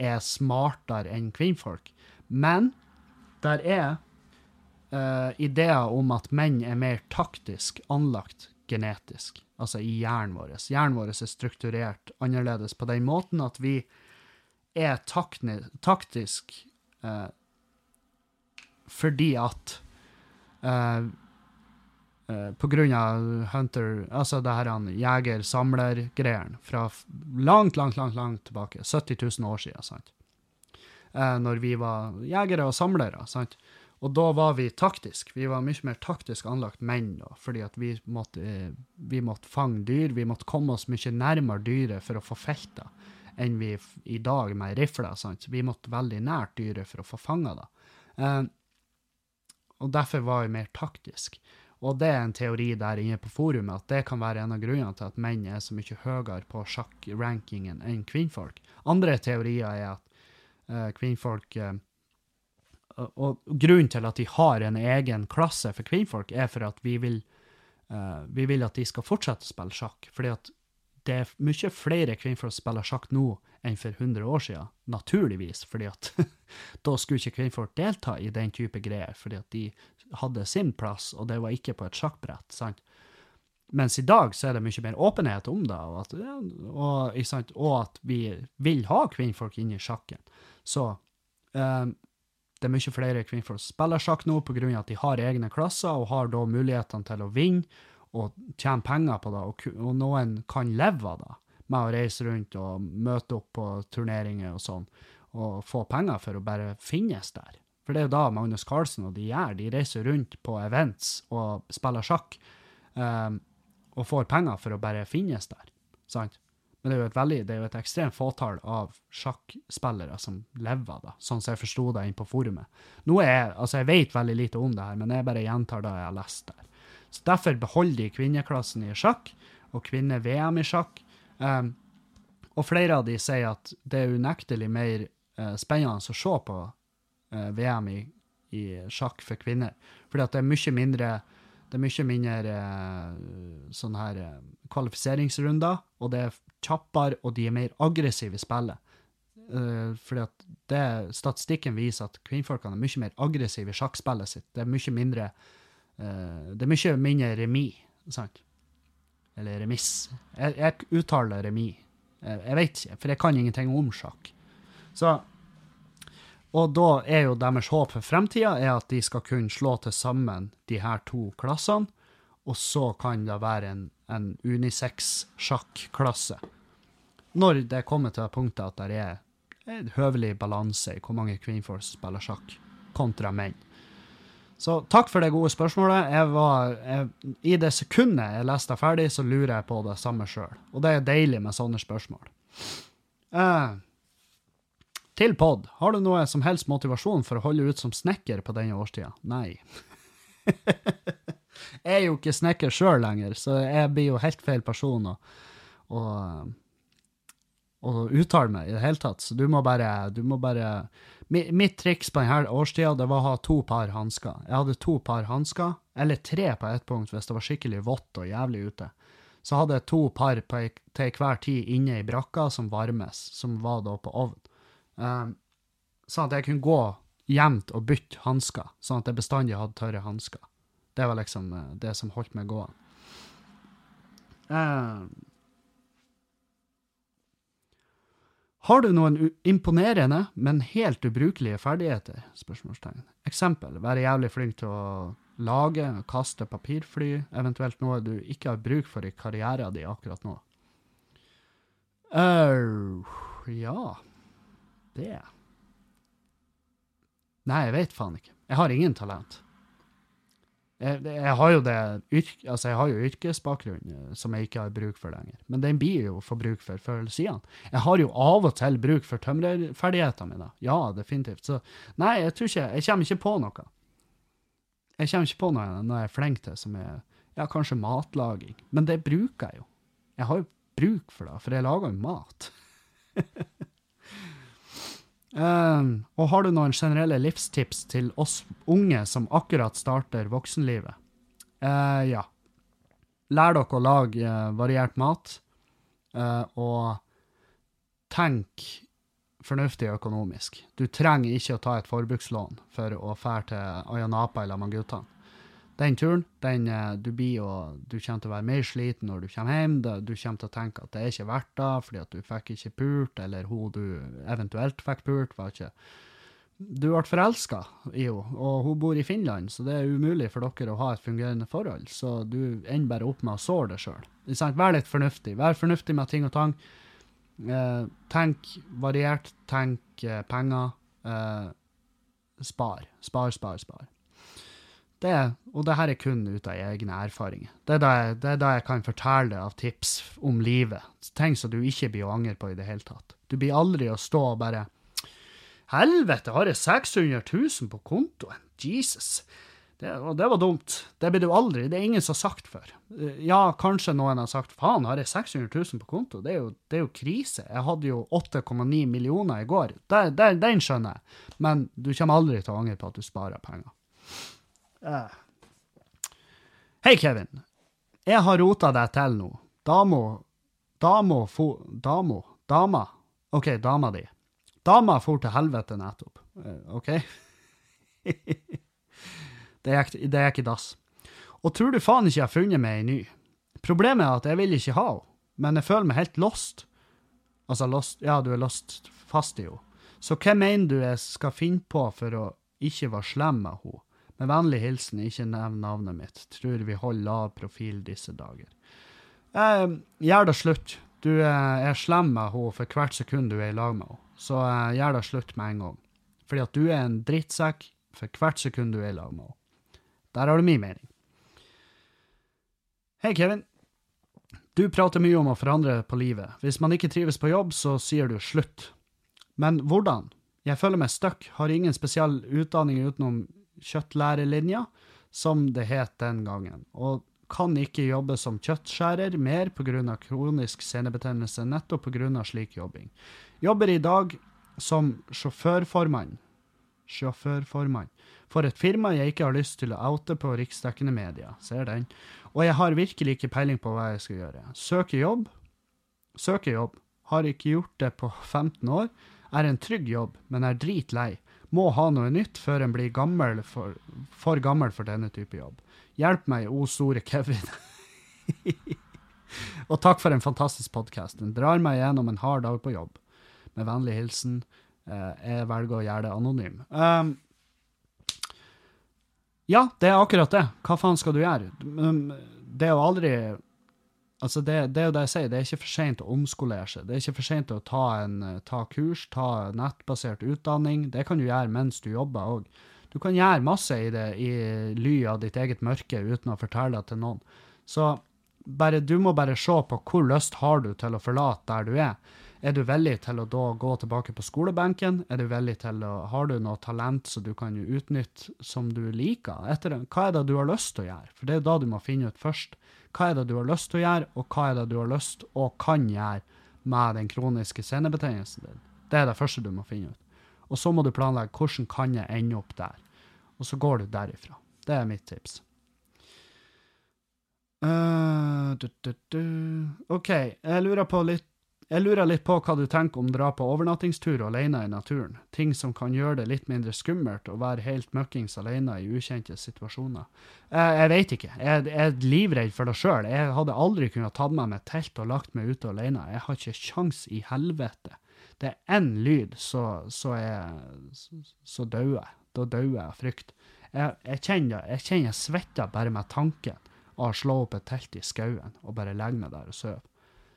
er smartere enn kvinnfolk. Men der er uh, ideer om at menn er mer taktisk anlagt genetisk, altså i hjernen vår. Hjernen vår er strukturert annerledes på den måten at vi er taktisk uh, fordi at uh, på grunn av Hunter, altså det her jeger-samler-greiene fra langt, langt, langt langt tilbake. 70 000 år siden. sant? når vi var jegere og samlere. sant? Og da var vi taktisk. Vi var mye mer taktisk anlagt menn, da, fordi at vi måtte, eh, vi måtte fange dyr. Vi måtte komme oss mye nærmere dyret for å få felta enn vi i dag med rifler. sant? Vi måtte veldig nært dyret for å få fanga det. Eh, og derfor var vi mer taktisk. Og det er en teori der inne på forumet at det kan være en av grunnene til at menn er så mye høyere på sjakkrankingen enn kvinnfolk. Andre teorier er at eh, kvinnfolk eh, og, grunnen til at de har en egen klasse for kvinnfolk, er for at vi vil, uh, vi vil at de skal fortsette å spille sjakk. fordi at det er mye flere kvinnfolk som spiller sjakk nå enn for 100 år siden, naturligvis, fordi at da skulle ikke kvinnfolk delta i den type greier, fordi at de hadde sin plass, og det var ikke på et sjakkbrett. sant? Mens i dag så er det mye mer åpenhet om det, og at, og, og at vi vil ha kvinnfolk inn i sjakken. Så um, det er mye flere kvinnfolk som spiller sjakk nå pga. at de har egne klasser og har da mulighetene til å vinne og tjene penger på det, og, og, noen kan leve av det med å reise rundt og møte opp på turneringer og sånn, og få penger for å bare finnes der. For det er jo da Magnus Carlsen og de gjør. De reiser rundt på events og spiller sjakk, um, og får penger for å bare finnes der. Sant? Men det er jo et veldig, det er jo et ekstremt fåtall av sjakkspillere som lever da, sånn som jeg forsto det inn på forumet. Nå er altså jeg vet veldig lite om det her, men jeg bare gjentar det jeg har lest der. Så Derfor beholder de kvinneklassen i sjakk, og kvinne-VM i sjakk. Um, og flere av de sier at det er unektelig mer uh, spennende å se på uh, VM i, i, sjakk for kvinner, fordi at det er mye mindre det er mye mindre sånn her kvalifiseringsrunder, og det er kjappere, og de er mer aggressive i spillet. Uh, fordi at det, Statistikken viser at kvinnfolkene er mye mer aggressive i sjakkspillet sitt. Det er mye mindre Det er mye mindre remis, sant? Eller remiss. Jeg, jeg uttaler remis. Jeg, jeg, vet ikke, for jeg kan ingenting om sjakk. Så Og da er jo deres håp for fremtida at de skal kunne slå til sammen de her to klassene, og så kan det være en, en unisex-sjakklasse når det kommer til det punktet at det er en høvelig balanse i hvor mange kvinnfolk spiller sjakk, kontra menn. Så takk for det gode spørsmålet. Jeg var, jeg, I det sekundet jeg leste ferdig, så lurer jeg på det samme sjøl. Og det er deilig med sånne spørsmål. Eh, til pod. Har du noe som helst motivasjon for å holde ut som snekker på denne årstida? Nei. jeg er jo ikke snekker sjøl lenger, så jeg blir jo helt feil person å å uttale meg i det hele tatt. Så du må bare, du må bare Mitt triks på denne årstida det var å ha to par hansker. Jeg hadde to par hansker, eller tre på ett punkt hvis det var skikkelig vått og jævlig ute. Så hadde jeg to par på, til hver tid inne i brakka som varmes, som var da på ovn. Um, sånn at jeg kunne gå jevnt og bytte hansker, sånn at jeg bestandig hadde tørre hansker. Det var liksom uh, det som holdt meg gående. Uh, Har du noen imponerende, men helt ubrukelige ferdigheter? Spørsmålstegn. Eksempel, være jævlig flink til å lage og kaste papirfly, eventuelt noe du ikke har bruk for i karrieren din akkurat nå. Uh, ja Det Nei, jeg vet faen ikke. Jeg har ingen talent. Jeg, jeg har jo det altså jeg har jo yrkesbakgrunn eh, som jeg ikke har bruk for lenger. Men den blir jo for bruk for før siden. Jeg har jo av og til bruk for tømrerferdighetene mine. Ja, definitivt. Så nei, jeg tror ikke Jeg kommer ikke på noe. Jeg kommer ikke på noe når jeg er flink til som er Ja, kanskje matlaging. Men det bruker jeg jo. Jeg har jo bruk for det, for jeg lager jo mat. Um, og har du noen generelle livstips til oss unge som akkurat starter voksenlivet? Uh, ja. Lær dere å lage uh, variert mat, uh, og tenk fornuftig økonomisk. Du trenger ikke å ta et forbrukslån for å fære til Ayanapa eller med den turen, den, eh, du, blir jo, du kommer til å være mer sliten når du kommer hjem. Du kommer til å tenke at det er ikke verdt det, fordi at du fikk ikke pult, eller hun du eventuelt fikk pult, var ikke Du ble forelska i henne, og hun bor i Finland, så det er umulig for dere å ha et fungerende forhold. Så du ender bare opp med å såre deg sjøl. Vær litt fornuftig. Vær fornuftig med ting og tang. Eh, tenk variert. Tenk eh, penger. Spar. Spar, spar, spar. Det, og det her er kun ut av egne erfaringer. Det er, da jeg, det er da jeg kan fortelle av tips om livet. Ting som du ikke blir å angre på i det hele tatt. Du blir aldri å stå og bare Helvete, har jeg 600 000 på kontoen? Jesus. Det, og det var dumt. Det blir du aldri. Det er ingen som har sagt før. Ja, kanskje noen har sagt faen, har jeg 600 000 på konto? Det er jo, det er jo krise. Jeg hadde jo 8,9 millioner i går. Det, den skjønner jeg. Men du kommer aldri til å angre på at du sparer penger. Uh. Hei, Kevin. Jeg har rota deg til nå. Damo Damo fo... Damo? Dama? OK, dama di. Dama for til helvete nettopp. Uh, OK? det gikk, det i dass. Og tror du faen ikke jeg har funnet meg ei ny? Problemet er at jeg vil ikke ha henne, men jeg føler meg helt lost. Altså lost Ja, du er lost fast i henne. Så hva mener du jeg skal finne på for å ikke være slem med henne? Med vennlig hilsen, ikke nevn navnet mitt. Tror vi holder lav profil disse dager. Eh, gjør det slutt. Du eh, er slem med henne for hvert sekund du er i lag med henne. Så eh, gjør det slutt med en gang. Fordi at du er en drittsekk for hvert sekund du er i lag med henne. Der har du min mening. Hei, Kevin. Du prater mye om å forandre på livet. Hvis man ikke trives på jobb, så sier du slutt. Men hvordan? Jeg føler meg stuck, har ingen spesiell utdanning utenom kjøttlærelinja, som det het den gangen, og kan ikke jobbe som kjøttskjærer mer pga. kronisk senebetennelse, nettopp pga. slik jobbing. Jobber i dag som sjåførformann sjåførformann for et firma jeg ikke har lyst til å oute på riksdekkende media. Ser den. Og jeg har virkelig ikke peiling på hva jeg skal gjøre. Søker jobb. Søker jobb. Har ikke gjort det på 15 år. Er en trygg jobb, men er dritlei må ha noe nytt før en blir gammel for, for gammel for denne type jobb. Hjelp meg, o store Kevin. og takk for en fantastisk podkast. Den drar meg gjennom en hard dag på jobb. Med vennlig hilsen. Eh, jeg velger å gjøre det anonym. Um, ja, det er akkurat det. Hva faen skal du gjøre? Det er jo aldri Altså det, det, er jo det jeg sier, det er ikke for sent å omskolere seg. Det er ikke for sent å ta, en, ta kurs, ta nettbasert utdanning. Det kan du gjøre mens du jobber òg. Du kan gjøre masse i, det, i ly av ditt eget mørke uten å fortelle det til noen. Så bare, du må bare se på hvor lyst har du til å forlate der du er. Er du villig til å da gå tilbake på skolebenken? Er du villig til å, Har du noe talent som du kan utnytte som du liker? Etter, hva er det du har lyst til å gjøre? For det er da du må finne ut først. Hva er det du har lyst til å gjøre, og hva er det du har lyst og kan gjøre med den kroniske senebetennelsen din? Det er det første du må finne ut. Og så må du planlegge hvordan kan jeg ende opp der. Og så går du derifra. Det er mitt tips. Uh, du, du, du. OK, jeg lurer på litt jeg lurer litt på hva du tenker om dra på overnattingstur alene i naturen, ting som kan gjøre det litt mindre skummelt å være helt møkkings alene i ukjente situasjoner. Jeg, jeg vet ikke, jeg, jeg er livredd for det sjøl. Jeg hadde aldri kunnet tatt med meg telt og lagt meg ute alene. Jeg har ikke kjangs i helvete. Det er én lyd, så, så, jeg, så dauer jeg. Da dauer jeg av frykt. Jeg, jeg, kjenner jeg kjenner jeg svetter bare med tanken av å slå opp et telt i skauen og bare legge meg der og sove.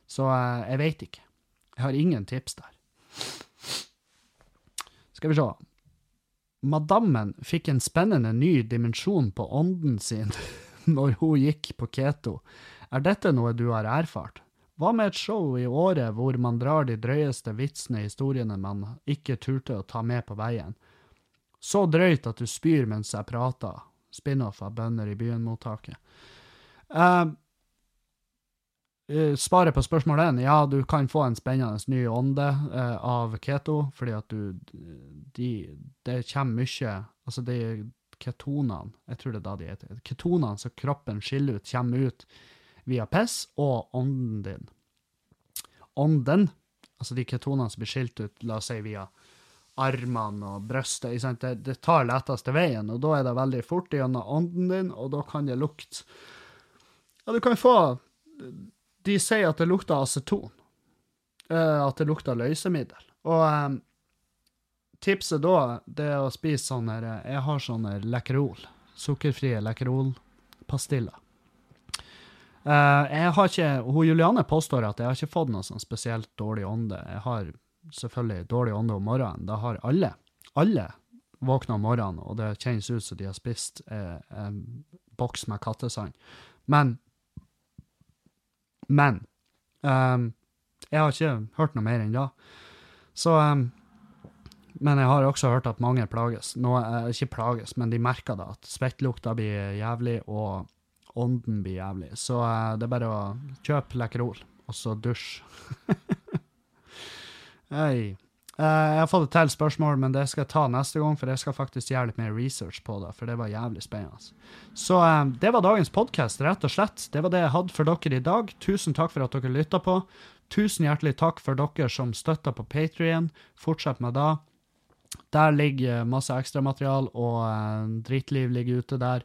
Så eh, jeg veit ikke. Jeg har ingen tips der. Skal vi se. madammen fikk en spennende ny dimensjon på ånden sin når hun gikk på keto. Er dette noe du har erfart? Hva med et show i året hvor man drar de drøyeste vitsene i historiene man ikke turte å ta med på veien? Så drøyt at du spyr mens jeg prater. Spin-off av Bønder i byen-mottaket. Uh, Svaret på spørsmål én, ja, du kan få en spennende ny ånde uh, av keto, fordi at du de, Det kommer mye Altså, de ketonene, jeg tror det er da de heter Ketonene som kroppen skiller ut, kommer ut via piss og ånden din. Ånden, altså de ketonene som blir skilt ut, la oss si via armene og brystet, det, det, tar letteste veien, og da er det veldig fort gjennom ånden din, og da kan det lukte Ja, du kan få De sier at det lukter aceton. Uh, at det lukter løsemiddel. Og um, tipset da, det er å spise sånne Jeg har sånne Lekkerol. Sukkerfrie Lekkerol-pastiller. Uh, jeg har ikke, hun Juliane påstår at jeg har ikke fått noe sånn spesielt dårlig ånde. Jeg har selvfølgelig dårlig ånde om morgenen. Det har alle. Alle våkner om morgenen, og det kjennes ut som de har spist eh, en boks med kattesand. Men Men um, jeg har ikke hørt noe mer enn da. Så um, Men jeg har også hørt at mange plages. Nå, uh, ikke plages, men de merker det, at spettlukta blir jævlig, og ånden blir jævlig. Så uh, det er bare å kjøpe Lekkerol, og så dusj. Hei. Uh, jeg har fått et til spørsmål, men det skal jeg ta neste gang, for jeg skal faktisk gjøre litt mer research på det, for det var jævlig spennende. Så uh, det var dagens podkast, rett og slett. Det var det jeg hadde for dere i dag. Tusen takk for at dere lytta på. Tusen hjertelig takk for dere som støtter på Patrion. Fortsett med det. Der ligger masse ekstramaterial, og uh, Drittliv ligger ute der.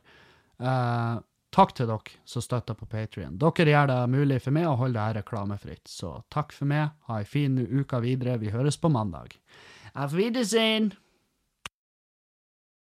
Uh, Takk til dere som støtter på Patrion. Dere gjør det mulig for meg å holde dette reklamefritt, så takk for meg. Ha ei fin uke videre. Vi høres på mandag. Auf Wiedersehen!